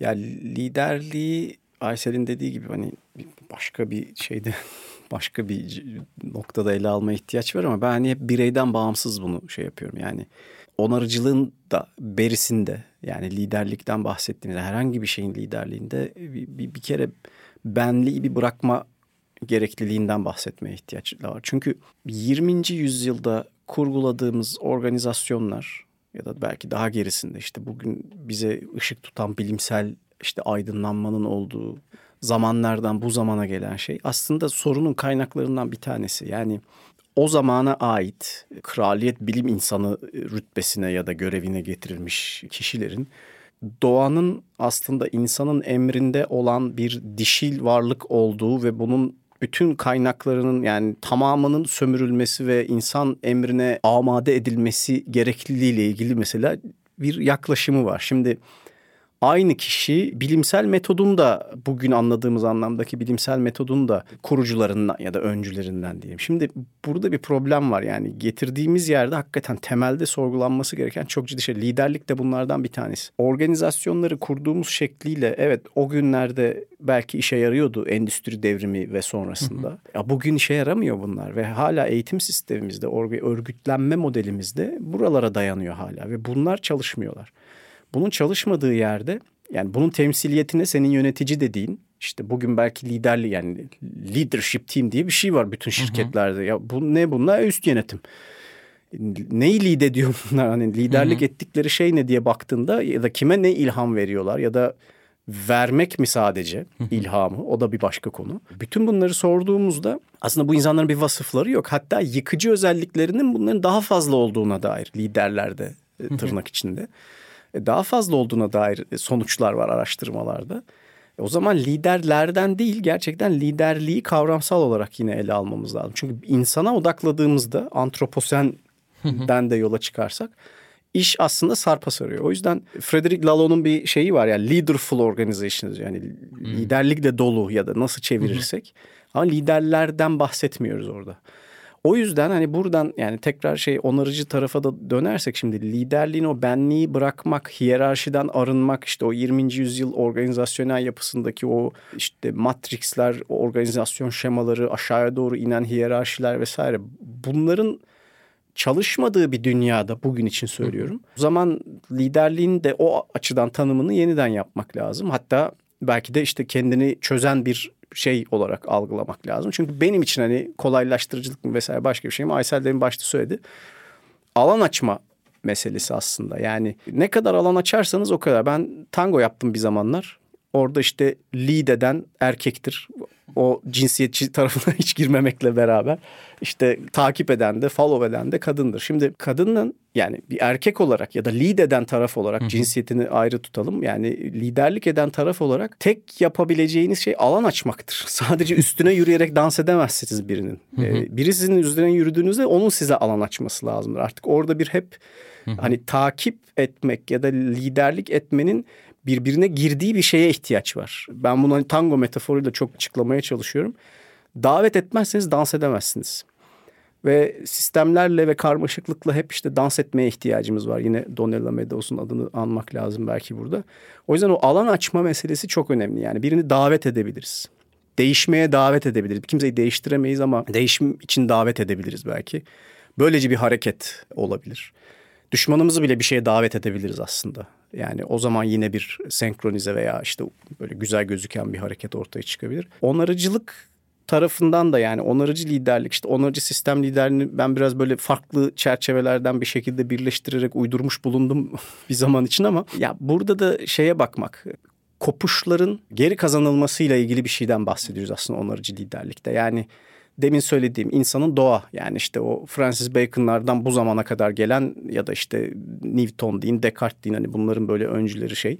Ya liderliği Aysel'in dediği gibi hani başka bir şeyde başka bir noktada ele alma ihtiyaç var ama ben hani hep bireyden bağımsız bunu şey yapıyorum. Yani onarıcılığın da berisinde yani liderlikten bahsettiğimizde herhangi bir şeyin liderliğinde bir, bir, bir kere benliği bir bırakma gerekliliğinden bahsetmeye ihtiyaç var. Çünkü 20. yüzyılda kurguladığımız organizasyonlar ya da belki daha gerisinde işte bugün bize ışık tutan bilimsel işte aydınlanmanın olduğu zamanlardan bu zamana gelen şey aslında sorunun kaynaklarından bir tanesi. Yani o zamana ait kraliyet bilim insanı rütbesine ya da görevine getirilmiş kişilerin doğanın aslında insanın emrinde olan bir dişil varlık olduğu ve bunun bütün kaynaklarının yani tamamının sömürülmesi ve insan emrine amade edilmesi gerekliliğiyle ilgili mesela bir yaklaşımı var. Şimdi aynı kişi bilimsel metodun da bugün anladığımız anlamdaki bilimsel metodun da kurucularından ya da öncülerinden diyeyim. Şimdi burada bir problem var yani getirdiğimiz yerde hakikaten temelde sorgulanması gereken çok ciddi şey. Liderlik de bunlardan bir tanesi. Organizasyonları kurduğumuz şekliyle evet o günlerde belki işe yarıyordu endüstri devrimi ve sonrasında. Ya bugün işe yaramıyor bunlar ve hala eğitim sistemimizde, örgütlenme modelimizde buralara dayanıyor hala ve bunlar çalışmıyorlar. Bunun çalışmadığı yerde yani bunun temsiliyetine senin yönetici dediğin işte bugün belki liderli yani leadership team diye bir şey var bütün şirketlerde. Hı hı. Ya bu ne bunlar? Üst yönetim. Neyi lider ediyor bunlar? Hani liderlik hı hı. ettikleri şey ne diye baktığında ya da kime ne ilham veriyorlar ya da vermek mi sadece ilhamı o da bir başka konu. Bütün bunları sorduğumuzda aslında bu insanların bir vasıfları yok. Hatta yıkıcı özelliklerinin bunların daha fazla olduğuna dair liderlerde e, tırnak içinde. E, daha fazla olduğuna dair e, sonuçlar var araştırmalarda. E, o zaman liderlerden değil gerçekten liderliği kavramsal olarak yine ele almamız lazım. Çünkü insana odakladığımızda antroposenden de yola çıkarsak iş aslında sarpa sarıyor. O yüzden Frederick Lalau'nun bir şeyi var yani leaderful organizations yani hmm. liderlikle dolu ya da nasıl çevirirsek. Ama liderlerden bahsetmiyoruz orada. O yüzden hani buradan yani tekrar şey onarıcı tarafa da dönersek şimdi liderliğin o benliği bırakmak, hiyerarşiden arınmak işte o 20. yüzyıl organizasyonel yapısındaki o işte matrixler, o organizasyon şemaları, aşağıya doğru inen hiyerarşiler vesaire bunların çalışmadığı bir dünyada bugün için söylüyorum. O zaman liderliğin de o açıdan tanımını yeniden yapmak lazım. Hatta belki de işte kendini çözen bir şey olarak algılamak lazım. Çünkü benim için hani kolaylaştırıcılık mı vesaire başka bir şey mi? Aysel demin başta söyledi. Alan açma meselesi aslında. Yani ne kadar alan açarsanız o kadar. Ben tango yaptım bir zamanlar. Orada işte lead eden erkektir o cinsiyetçi tarafına hiç girmemekle beraber işte takip eden de follow eden de kadındır. Şimdi kadının yani bir erkek olarak ya da lead eden taraf olarak Hı-hı. cinsiyetini ayrı tutalım. Yani liderlik eden taraf olarak tek yapabileceğiniz şey alan açmaktır. Sadece üstüne yürüyerek dans edemezsiniz birinin. Ee, biri sizin üzerine yürüdüğünüzde onun size alan açması lazımdır. Artık orada bir hep Hı-hı. hani takip etmek ya da liderlik etmenin birbirine girdiği bir şeye ihtiyaç var. Ben bunu hani tango metaforuyla çok açıklamaya çalışıyorum. Davet etmezseniz dans edemezsiniz. Ve sistemlerle ve karmaşıklıkla hep işte dans etmeye ihtiyacımız var. Yine Donella Meadows'un adını anmak lazım belki burada. O yüzden o alan açma meselesi çok önemli. Yani birini davet edebiliriz. Değişmeye davet edebiliriz. Kimseyi değiştiremeyiz ama değişim için davet edebiliriz belki. Böylece bir hareket olabilir. Düşmanımızı bile bir şeye davet edebiliriz aslında. Yani o zaman yine bir senkronize veya işte böyle güzel gözüken bir hareket ortaya çıkabilir. Onarıcılık tarafından da yani onarıcı liderlik işte onarıcı sistem liderliğini ben biraz böyle farklı çerçevelerden bir şekilde birleştirerek uydurmuş bulundum bir zaman için ama ya burada da şeye bakmak kopuşların geri kazanılmasıyla ilgili bir şeyden bahsediyoruz aslında onarıcı liderlikte. Yani demin söylediğim insanın doğa yani işte o Francis Bacon'lardan bu zamana kadar gelen ya da işte Newton deyin, Descartes deyin hani bunların böyle öncüleri şey.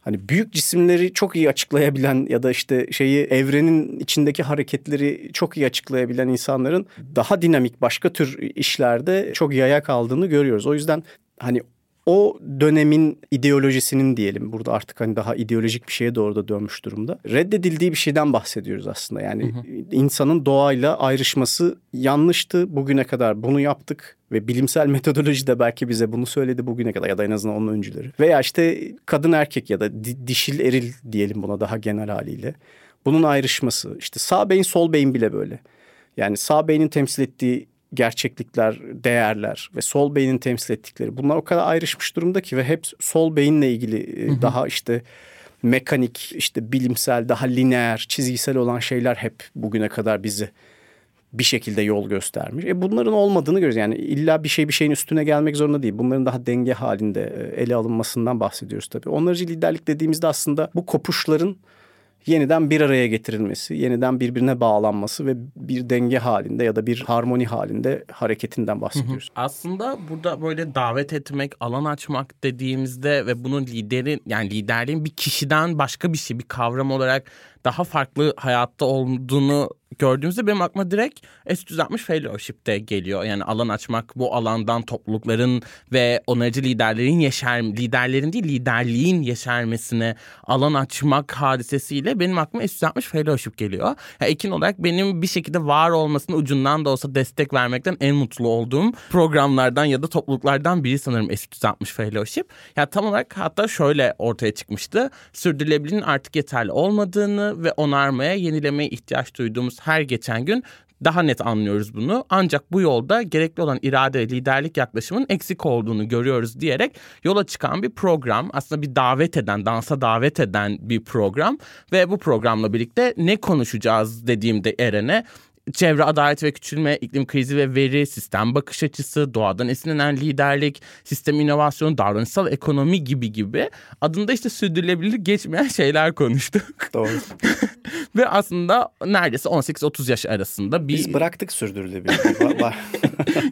Hani büyük cisimleri çok iyi açıklayabilen ya da işte şeyi evrenin içindeki hareketleri çok iyi açıklayabilen insanların daha dinamik başka tür işlerde çok yaya kaldığını görüyoruz. O yüzden hani o dönemin ideolojisinin diyelim burada artık hani daha ideolojik bir şeye doğru da dönmüş durumda. Reddedildiği bir şeyden bahsediyoruz aslında. Yani hı hı. insanın doğayla ayrışması yanlıştı. Bugüne kadar bunu yaptık ve bilimsel metodoloji de belki bize bunu söyledi bugüne kadar ya da en azından onun öncüleri. Veya işte kadın erkek ya da dişil eril diyelim buna daha genel haliyle. Bunun ayrışması işte sağ beyin sol beyin bile böyle. Yani sağ beynin temsil ettiği gerçeklikler, değerler ve sol beynin temsil ettikleri bunlar o kadar ayrışmış durumda ki ve hep sol beyinle ilgili hı hı. daha işte mekanik, işte bilimsel, daha lineer, çizgisel olan şeyler hep bugüne kadar bizi bir şekilde yol göstermiş. E bunların olmadığını görüyoruz. Yani illa bir şey bir şeyin üstüne gelmek zorunda değil. Bunların daha denge halinde e, ele alınmasından bahsediyoruz tabii. Onarıcı liderlik dediğimizde aslında bu kopuşların yeniden bir araya getirilmesi, yeniden birbirine bağlanması ve bir denge halinde ya da bir harmoni halinde hareketinden bahsediyoruz. Aslında burada böyle davet etmek, alan açmak dediğimizde ve bunun liderin yani liderliğin bir kişiden başka bir şey, bir kavram olarak daha farklı hayatta olduğunu gördüğümüzde benim aklıma direkt S360 Fellowship'te geliyor. Yani alan açmak bu alandan toplulukların ve onarıcı liderlerin yeşer liderlerin değil liderliğin yeşermesine alan açmak hadisesiyle benim aklıma S360 Fellowship geliyor. Yani Ekin olarak benim bir şekilde var olmasının ucundan da olsa destek vermekten en mutlu olduğum programlardan ya da topluluklardan biri sanırım S360 Fellowship. Yani tam olarak hatta şöyle ortaya çıkmıştı. Sürdürülebilirliğin artık yeterli olmadığını ve onarmaya, yenilemeye ihtiyaç duyduğumuz her geçen gün daha net anlıyoruz bunu. Ancak bu yolda gerekli olan irade ve liderlik yaklaşımın eksik olduğunu görüyoruz diyerek yola çıkan bir program. Aslında bir davet eden, dansa davet eden bir program. Ve bu programla birlikte ne konuşacağız dediğimde Eren'e çevre adalet ve küçülme, iklim krizi ve veri, sistem bakış açısı, doğadan esinlenen liderlik, sistem inovasyonu, davranışsal ekonomi gibi gibi adında işte sürdürülebilirlik geçmeyen şeyler konuştuk. Doğru. ve aslında neredeyse 18-30 yaş arasında bir Biz bıraktık va-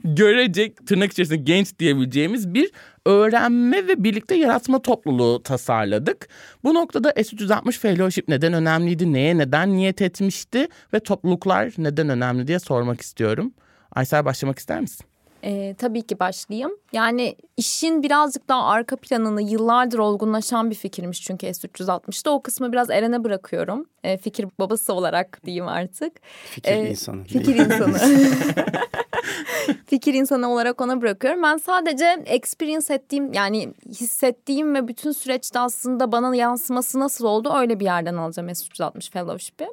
görecek tırnak içerisinde genç diyebileceğimiz bir öğrenme ve birlikte yaratma topluluğu tasarladık. Bu noktada S360 Fellowship neden önemliydi, neye neden niyet etmişti ve topluluklar neden önemli diye sormak istiyorum. Aysel başlamak ister misin? Ee, tabii ki başlayayım. Yani işin birazcık daha arka planını yıllardır olgunlaşan bir fikirmiş çünkü S360'da. O kısmı biraz Eren'e bırakıyorum. Ee, fikir babası olarak diyeyim artık. Fikir Ee, insanı. Fikir insanı. fikir insanı olarak ona bırakıyorum. Ben sadece experience ettiğim yani hissettiğim ve bütün süreçte aslında bana yansıması nasıl oldu öyle bir yerden alacağım S360 Fellowship'i.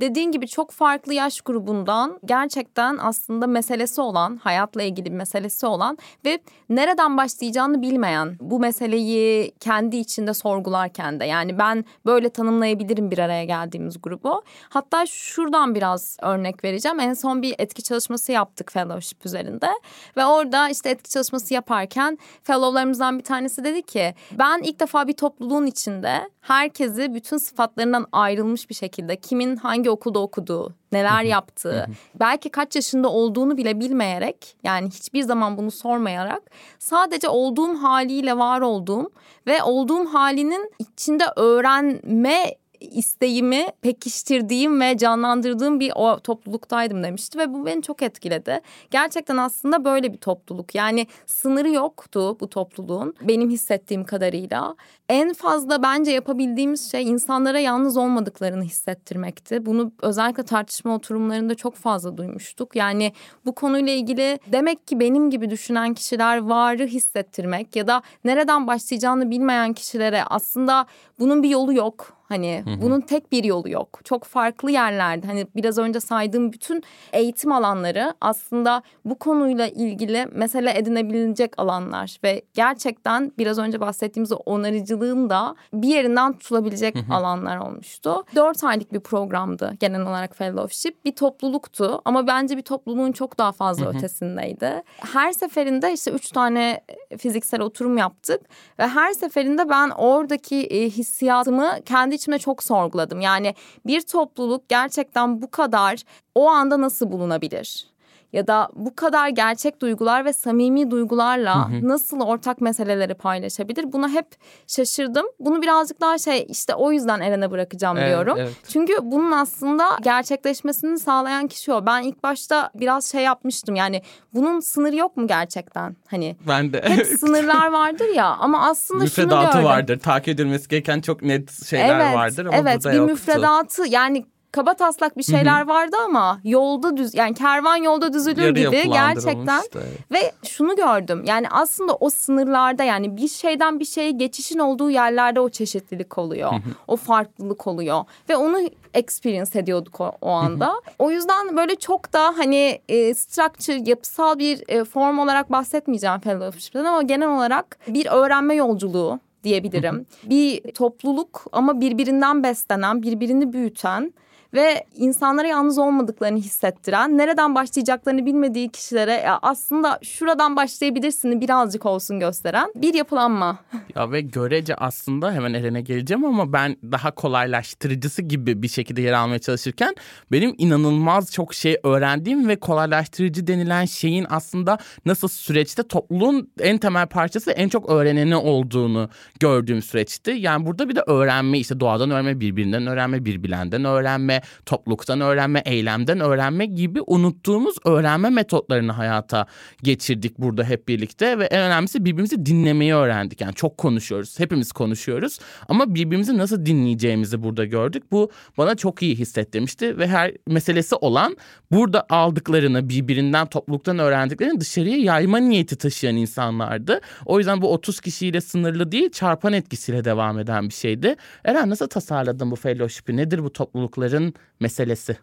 Dediğin gibi çok farklı yaş grubundan gerçekten aslında meselesi olan, hayatla ilgili bir meselesi olan ve nereden başlayacağını bilmeyen bu meseleyi kendi içinde sorgularken de yani ben böyle tanımlayabilirim bir araya geldiğimiz grubu. Hatta şuradan biraz örnek vereceğim. En son bir etki çalışması yaptık fellowship üzerinde ve orada işte etki çalışması yaparken fellowlarımızdan bir tanesi dedi ki ben ilk defa bir topluluğun içinde herkesi bütün sıfatlarından ayrılmış bir şekilde kimin hangi okulda okuduğu, neler yaptığı, belki kaç yaşında olduğunu bile bilmeyerek yani hiçbir zaman bunu sormayarak sadece olduğum haliyle var olduğum ve olduğum halinin içinde öğrenme isteğimi pekiştirdiğim ve canlandırdığım bir o topluluktaydım demişti ve bu beni çok etkiledi. Gerçekten aslında böyle bir topluluk. Yani sınırı yoktu bu topluluğun benim hissettiğim kadarıyla. En fazla bence yapabildiğimiz şey insanlara yalnız olmadıklarını hissettirmekti. Bunu özellikle tartışma oturumlarında çok fazla duymuştuk. Yani bu konuyla ilgili demek ki benim gibi düşünen kişiler varı hissettirmek ya da nereden başlayacağını bilmeyen kişilere aslında bunun bir yolu yok. Hani bunun tek bir yolu yok. Çok farklı yerlerde hani biraz önce saydığım bütün eğitim alanları aslında bu konuyla ilgili mesele edinebilecek alanlar ve gerçekten biraz önce bahsettiğimiz o onarıcılığın da bir yerinden tutulabilecek alanlar olmuştu. Dört aylık bir programdı genel olarak fellowship. Bir topluluktu ama bence bir topluluğun çok daha fazla ötesindeydi. Her seferinde işte üç tane fiziksel oturum yaptık ve her seferinde ben oradaki e, hissiyatımı kendi içimde çok sorguladım. Yani bir topluluk gerçekten bu kadar o anda nasıl bulunabilir? Ya da bu kadar gerçek duygular ve samimi duygularla nasıl ortak meseleleri paylaşabilir? Buna hep şaşırdım. Bunu birazcık daha şey işte o yüzden Eren'e bırakacağım Evet, diyorum. evet. Çünkü bunun aslında gerçekleşmesini sağlayan kişi o. Ben ilk başta biraz şey yapmıştım. Yani bunun sınırı yok mu gerçekten? Hani Ben de. hep sınırlar vardır ya ama aslında şunu Müfredatı gördüm. vardır. Takip edilmesi gereken çok net şeyler vardır ama evet burada bir yoktu. müfredatı yani kaba taslak bir şeyler vardı ama yolda düz yani kervan yolda düzülür Yarı gibi gerçekten işte, ve şunu gördüm yani aslında o sınırlarda yani bir şeyden bir şeye geçişin olduğu yerlerde o çeşitlilik oluyor. o farklılık oluyor ve onu experience ediyorduk o, o anda. o yüzden böyle çok da hani e, structure yapısal bir e, form olarak bahsetmeyeceğim fellowship'ten ama genel olarak bir öğrenme yolculuğu diyebilirim. bir topluluk ama birbirinden beslenen, birbirini büyüten ve insanlara yalnız olmadıklarını hissettiren, nereden başlayacaklarını bilmediği kişilere ya aslında şuradan başlayabilirsini birazcık olsun gösteren bir yapılanma. Ya ve görece aslında hemen Eren'e geleceğim ama ben daha kolaylaştırıcısı gibi bir şekilde yer almaya çalışırken benim inanılmaz çok şey öğrendiğim ve kolaylaştırıcı denilen şeyin aslında nasıl süreçte topluluğun en temel parçası en çok öğreneni olduğunu gördüğüm süreçti. Yani burada bir de öğrenme işte doğadan öğrenme, birbirinden öğrenme, birbirlerinden öğrenme, topluluktan öğrenme, eylemden öğrenme gibi unuttuğumuz öğrenme metotlarını hayata geçirdik burada hep birlikte ve en önemlisi birbirimizi dinlemeyi öğrendik. Yani çok konuşuyoruz, hepimiz konuşuyoruz ama birbirimizi nasıl dinleyeceğimizi burada gördük. Bu bana çok iyi hissettirmişti ve her meselesi olan burada aldıklarını birbirinden topluluktan öğrendiklerini dışarıya yayma niyeti taşıyan insanlardı. O yüzden bu 30 kişiyle sınırlı değil çarpan etkisiyle devam eden bir şeydi. Eren nasıl tasarladın bu fellowship'i? Nedir bu toplulukların meselesi?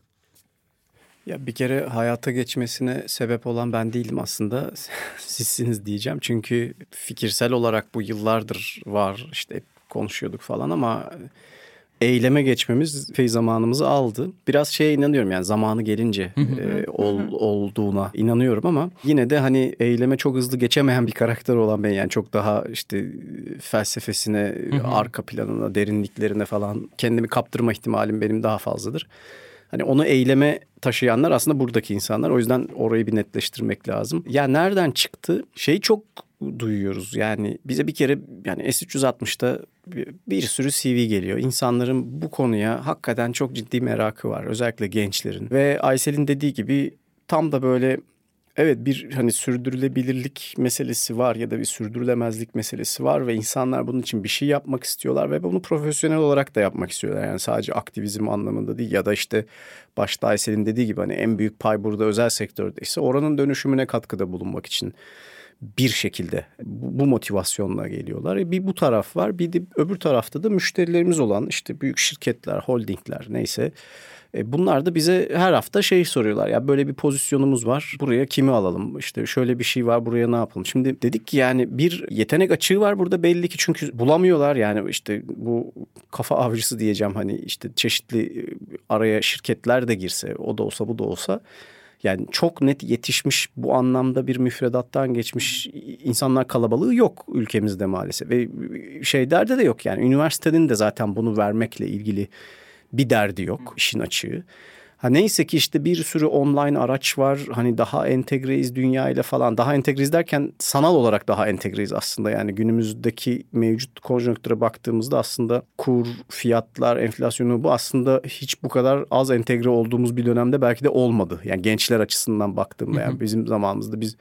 Ya bir kere hayata geçmesine sebep olan ben değilim aslında. Sizsiniz diyeceğim. Çünkü fikirsel olarak bu yıllardır var. İşte konuşuyorduk falan ama eyleme geçmemiz epey zamanımızı aldı. Biraz şeye inanıyorum yani zamanı gelince e, ol, olduğuna inanıyorum ama yine de hani eyleme çok hızlı geçemeyen bir karakter olan ben yani çok daha işte felsefesine, arka planına, derinliklerine falan kendimi kaptırma ihtimalim benim daha fazladır. Hani onu eyleme taşıyanlar aslında buradaki insanlar. O yüzden orayı bir netleştirmek lazım. Ya nereden çıktı? Şeyi çok duyuyoruz. Yani bize bir kere yani S360'da bir, sürü CV geliyor. İnsanların bu konuya hakikaten çok ciddi merakı var. Özellikle gençlerin. Ve Aysel'in dediği gibi tam da böyle Evet bir hani sürdürülebilirlik meselesi var ya da bir sürdürülemezlik meselesi var ve insanlar bunun için bir şey yapmak istiyorlar ve bunu profesyonel olarak da yapmak istiyorlar. Yani sadece aktivizm anlamında değil ya da işte başta Aysel'in dediği gibi hani en büyük pay burada özel sektörde ise oranın dönüşümüne katkıda bulunmak için bir şekilde bu motivasyonla geliyorlar. E, bir bu taraf var bir de öbür tarafta da müşterilerimiz olan işte büyük şirketler, holdingler neyse e, bunlar da bize her hafta şey soruyorlar. Ya böyle bir pozisyonumuz var. Buraya kimi alalım? İşte şöyle bir şey var. Buraya ne yapalım? Şimdi dedik ki yani bir yetenek açığı var burada belli ki çünkü bulamıyorlar. Yani işte bu kafa avcısı diyeceğim hani işte çeşitli e, araya şirketler de girse o da olsa bu da olsa yani çok net yetişmiş bu anlamda bir müfredattan geçmiş insanlar kalabalığı yok ülkemizde maalesef. Ve şeylerde de yok yani üniversitenin de zaten bunu vermekle ilgili bir derdi yok işin açığı. Ha neyse ki işte bir sürü online araç var. Hani daha entegreyiz dünyayla falan. Daha entegreyiz derken sanal olarak daha entegreyiz aslında. Yani günümüzdeki mevcut konjonktüre baktığımızda aslında kur, fiyatlar, enflasyonu bu aslında hiç bu kadar az entegre olduğumuz bir dönemde belki de olmadı. Yani gençler açısından baktığımda yani bizim zamanımızda biz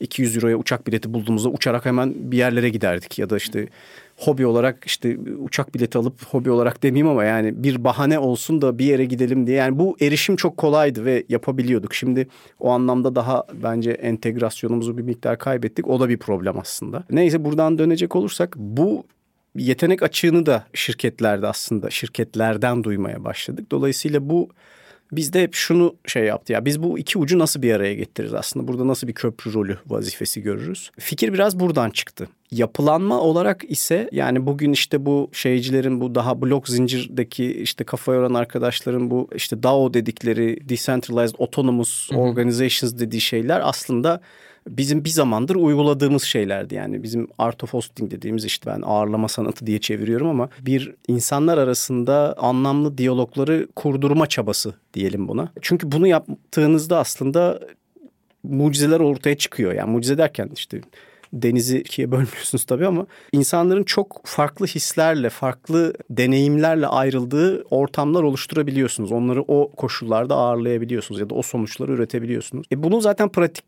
200 euroya uçak bileti bulduğumuzda uçarak hemen bir yerlere giderdik. Ya da işte hobi olarak işte uçak bileti alıp hobi olarak demeyeyim ama yani bir bahane olsun da bir yere gidelim diye. Yani bu erişim çok kolaydı ve yapabiliyorduk. Şimdi o anlamda daha bence entegrasyonumuzu bir miktar kaybettik. O da bir problem aslında. Neyse buradan dönecek olursak bu yetenek açığını da şirketlerde aslında şirketlerden duymaya başladık. Dolayısıyla bu bizde hep şunu şey yaptı ya biz bu iki ucu nasıl bir araya getiririz aslında burada nasıl bir köprü rolü vazifesi görürüz. Fikir biraz buradan çıktı. Yapılanma olarak ise yani bugün işte bu şeycilerin bu daha blok zincirdeki işte kafa yoran arkadaşların bu işte DAO dedikleri Decentralized Autonomous Organizations dediği şeyler aslında bizim bir zamandır uyguladığımız şeylerdi. Yani bizim art of hosting dediğimiz işte ben ağırlama sanatı diye çeviriyorum ama bir insanlar arasında anlamlı diyalogları kurdurma çabası diyelim buna. Çünkü bunu yaptığınızda aslında mucizeler ortaya çıkıyor. Yani mucize derken işte denizi ikiye bölmüyorsunuz tabii ama insanların çok farklı hislerle, farklı deneyimlerle ayrıldığı ortamlar oluşturabiliyorsunuz. Onları o koşullarda ağırlayabiliyorsunuz ya da o sonuçları üretebiliyorsunuz. E bunu zaten pratik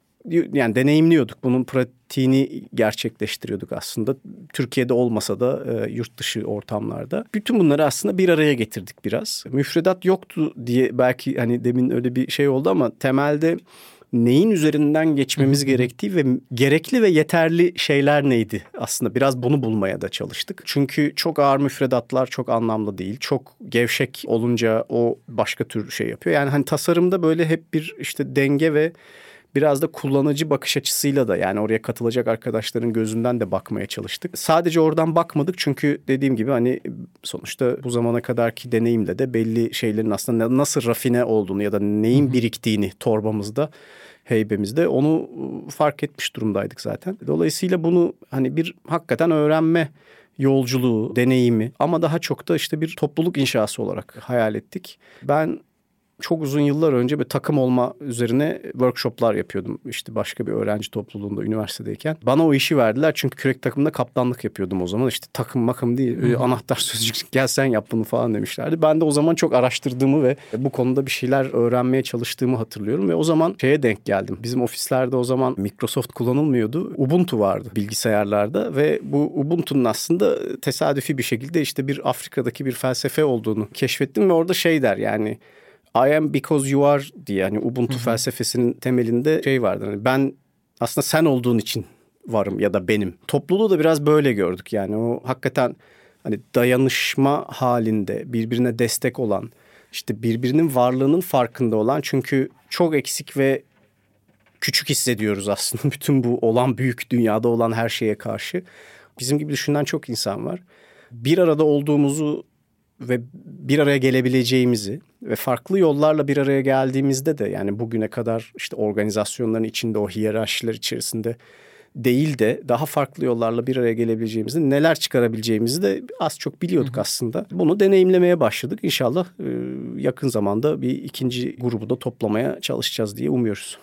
yani deneyimliyorduk. Bunun pratiğini gerçekleştiriyorduk aslında. Türkiye'de olmasa da e, yurt dışı ortamlarda. Bütün bunları aslında bir araya getirdik biraz. Müfredat yoktu diye belki hani demin öyle bir şey oldu ama temelde neyin üzerinden geçmemiz gerektiği ve gerekli ve yeterli şeyler neydi aslında biraz bunu bulmaya da çalıştık. Çünkü çok ağır müfredatlar çok anlamlı değil. Çok gevşek olunca o başka tür şey yapıyor. Yani hani tasarımda böyle hep bir işte denge ve biraz da kullanıcı bakış açısıyla da yani oraya katılacak arkadaşların gözünden de bakmaya çalıştık. Sadece oradan bakmadık çünkü dediğim gibi hani sonuçta bu zamana kadarki deneyimle de belli şeylerin aslında nasıl rafine olduğunu ya da neyin biriktiğini torbamızda heybemizde onu fark etmiş durumdaydık zaten. Dolayısıyla bunu hani bir hakikaten öğrenme yolculuğu, deneyimi ama daha çok da işte bir topluluk inşası olarak hayal ettik. Ben çok uzun yıllar önce bir takım olma üzerine workshoplar yapıyordum. İşte başka bir öğrenci topluluğunda üniversitedeyken. Bana o işi verdiler çünkü kürek takımında kaptanlık yapıyordum o zaman. İşte takım makım değil Hı-hı. anahtar sözcük gel sen yap bunu falan demişlerdi. Ben de o zaman çok araştırdığımı ve bu konuda bir şeyler öğrenmeye çalıştığımı hatırlıyorum. Ve o zaman şeye denk geldim. Bizim ofislerde o zaman Microsoft kullanılmıyordu. Ubuntu vardı bilgisayarlarda ve bu Ubuntu'nun aslında tesadüfi bir şekilde işte bir Afrika'daki bir felsefe olduğunu keşfettim ve orada şey der yani I am because you are diye hani Ubuntu felsefesinin temelinde şey vardır. Hani ben aslında sen olduğun için varım ya da benim. Topluluğu da biraz böyle gördük yani o hakikaten hani dayanışma halinde birbirine destek olan işte birbirinin varlığının farkında olan çünkü çok eksik ve küçük hissediyoruz aslında bütün bu olan büyük dünyada olan her şeye karşı. Bizim gibi düşünen çok insan var. Bir arada olduğumuzu ve bir araya gelebileceğimizi ve farklı yollarla bir araya geldiğimizde de yani bugüne kadar işte organizasyonların içinde o hiyerarşiler içerisinde değil de daha farklı yollarla bir araya gelebileceğimizi, neler çıkarabileceğimizi de az çok biliyorduk aslında. Bunu deneyimlemeye başladık. İnşallah yakın zamanda bir ikinci grubu da toplamaya çalışacağız diye umuyoruz.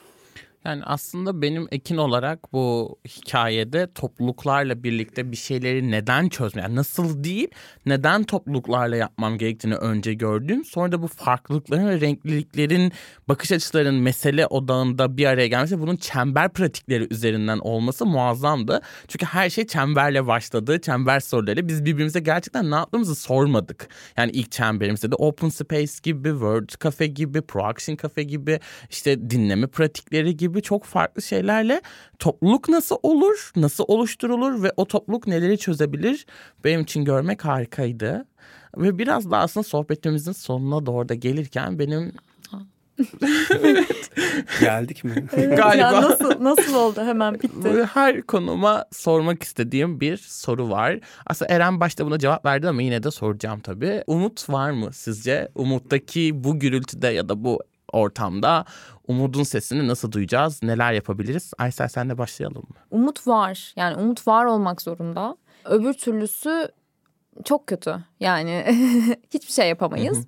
Yani aslında benim ekin olarak bu hikayede topluluklarla birlikte bir şeyleri neden çözmeye, yani nasıl değil, neden topluluklarla yapmam gerektiğini önce gördüm. Sonra da bu farklılıkların ve renkliliklerin bakış açıların mesele odağında bir araya gelmesi, bunun çember pratikleri üzerinden olması muazzamdı. Çünkü her şey çemberle başladı, çember soruları. Biz birbirimize gerçekten ne yaptığımızı sormadık. Yani ilk çemberimizde de Open Space gibi, Word Cafe gibi, Proaction Cafe gibi, işte dinleme pratikleri gibi gibi çok farklı şeylerle topluluk nasıl olur, nasıl oluşturulur ve o topluluk neleri çözebilir benim için görmek harikaydı. Ve biraz da aslında sohbetimizin sonuna doğru da gelirken benim Geldik mi? Galiba. Ya nasıl nasıl oldu hemen bitti. Her konuma sormak istediğim bir soru var. Aslında Eren başta buna cevap verdi ama yine de soracağım tabii. Umut var mı sizce? Umut'taki bu gürültüde ya da bu ortamda umudun sesini nasıl duyacağız? Neler yapabiliriz? Aysel senle başlayalım mı? Umut var. Yani umut var olmak zorunda. Öbür türlüsü çok kötü. Yani hiçbir şey yapamayız.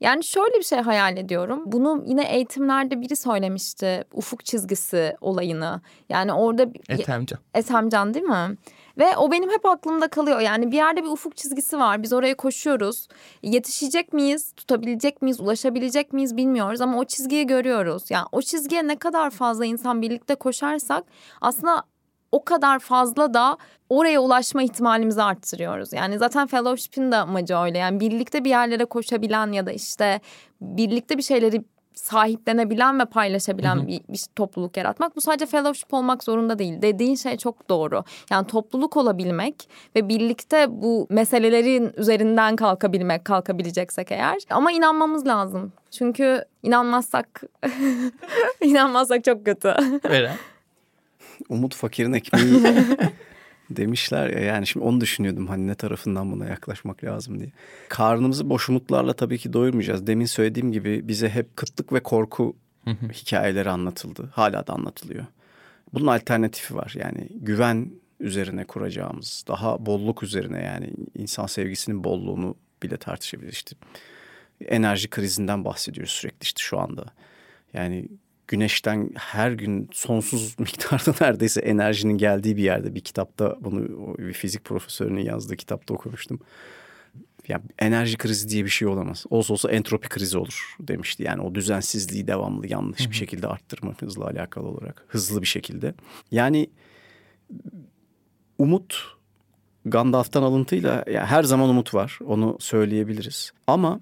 Yani şöyle bir şey hayal ediyorum. Bunu yine eğitimlerde biri söylemişti. Ufuk çizgisi olayını. Yani orada... Ethemcan. Ethemcan değil mi? Ve o benim hep aklımda kalıyor. Yani bir yerde bir ufuk çizgisi var. Biz oraya koşuyoruz. Yetişecek miyiz? Tutabilecek miyiz? Ulaşabilecek miyiz bilmiyoruz ama o çizgiyi görüyoruz. Yani o çizgiye ne kadar fazla insan birlikte koşarsak aslında o kadar fazla da oraya ulaşma ihtimalimizi arttırıyoruz. Yani zaten fellowship'in de amacı öyle. Yani birlikte bir yerlere koşabilen ya da işte birlikte bir şeyleri sahiplenebilen ve paylaşabilen hı hı. Bir, bir topluluk yaratmak. Bu sadece fellowship olmak zorunda değil. Dediğin şey çok doğru. Yani topluluk olabilmek ve birlikte bu meselelerin üzerinden kalkabilmek, kalkabileceksek eğer. Ama inanmamız lazım. Çünkü inanmazsak inanmazsak çok kötü. Eren. Umut fakirin ekmeği demişler ya yani şimdi onu düşünüyordum hani ne tarafından buna yaklaşmak lazım diye. Karnımızı boş umutlarla tabii ki doyurmayacağız. Demin söylediğim gibi bize hep kıtlık ve korku hikayeleri anlatıldı. Hala da anlatılıyor. Bunun alternatifi var yani güven üzerine kuracağımız, daha bolluk üzerine yani insan sevgisinin bolluğunu bile tartışabiliriz işte. Enerji krizinden bahsediyoruz sürekli işte şu anda. Yani güneşten her gün sonsuz miktarda neredeyse enerjinin geldiği bir yerde bir kitapta bunu bir fizik profesörünün yazdığı kitapta okumuştum. Ya enerji krizi diye bir şey olamaz. Olsa olsa entropi krizi olur demişti. Yani o düzensizliği devamlı yanlış bir şekilde arttırmamızla alakalı olarak hızlı bir şekilde. Yani umut Gandalf'tan alıntıyla ya her zaman umut var. Onu söyleyebiliriz. Ama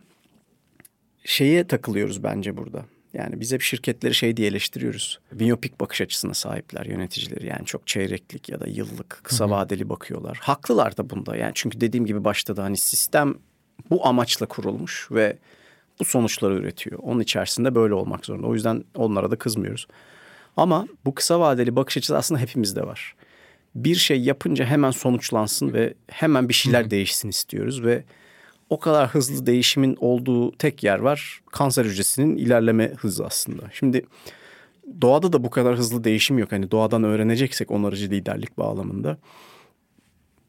şeye takılıyoruz bence burada. Yani biz hep şirketleri şey diye eleştiriyoruz. Miyopik bakış açısına sahipler yöneticileri. Yani çok çeyreklik ya da yıllık, kısa vadeli bakıyorlar. Haklılar da bunda. Yani çünkü dediğim gibi başta da hani sistem bu amaçla kurulmuş ve bu sonuçları üretiyor. Onun içerisinde böyle olmak zorunda. O yüzden onlara da kızmıyoruz. Ama bu kısa vadeli bakış açısı aslında hepimizde var. Bir şey yapınca hemen sonuçlansın ve hemen bir şeyler değişsin istiyoruz ve o kadar hızlı değişimin olduğu tek yer var. Kanser hücresinin ilerleme hızı aslında. Şimdi doğada da bu kadar hızlı değişim yok. Hani doğadan öğreneceksek onarıcı liderlik bağlamında.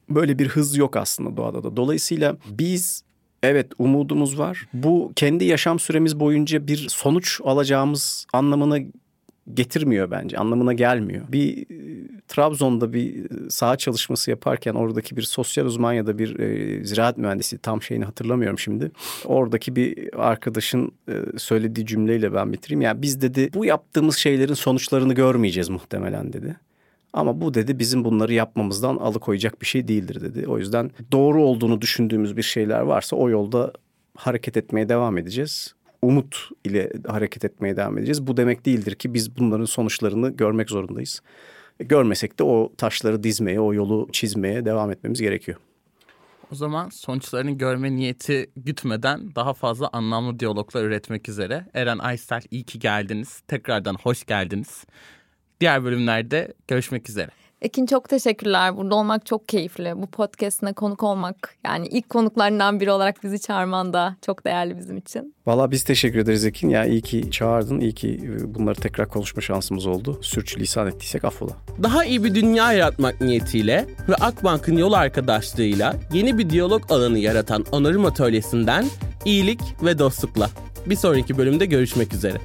Böyle bir hız yok aslında doğada da. Dolayısıyla biz evet umudumuz var. Bu kendi yaşam süremiz boyunca bir sonuç alacağımız anlamına getirmiyor bence. Anlamına gelmiyor. Bir e, Trabzon'da bir e, saha çalışması yaparken oradaki bir sosyal uzman ya da bir e, ziraat mühendisi tam şeyini hatırlamıyorum şimdi. Oradaki bir arkadaşın e, söylediği cümleyle ben bitireyim. Yani biz dedi bu yaptığımız şeylerin sonuçlarını görmeyeceğiz muhtemelen dedi. Ama bu dedi bizim bunları yapmamızdan alıkoyacak bir şey değildir dedi. O yüzden doğru olduğunu düşündüğümüz bir şeyler varsa o yolda hareket etmeye devam edeceğiz umut ile hareket etmeye devam edeceğiz. Bu demek değildir ki biz bunların sonuçlarını görmek zorundayız. Görmesek de o taşları dizmeye, o yolu çizmeye devam etmemiz gerekiyor. O zaman sonuçlarını görme niyeti gütmeden daha fazla anlamlı diyaloglar üretmek üzere. Eren Aysel iyi ki geldiniz. Tekrardan hoş geldiniz. Diğer bölümlerde görüşmek üzere. Ekin çok teşekkürler. Burada olmak çok keyifli. Bu podcastine konuk olmak yani ilk konuklarından biri olarak bizi çağırman da çok değerli bizim için. Valla biz teşekkür ederiz Ekin. Ya iyi ki çağırdın. İyi ki e, bunları tekrar konuşma şansımız oldu. Sürçülisan ettiysek affola. Daha iyi bir dünya yaratmak niyetiyle ve Akbank'ın yol arkadaşlığıyla yeni bir diyalog alanı yaratan Onarım Atölyesi'nden iyilik ve dostlukla. Bir sonraki bölümde görüşmek üzere.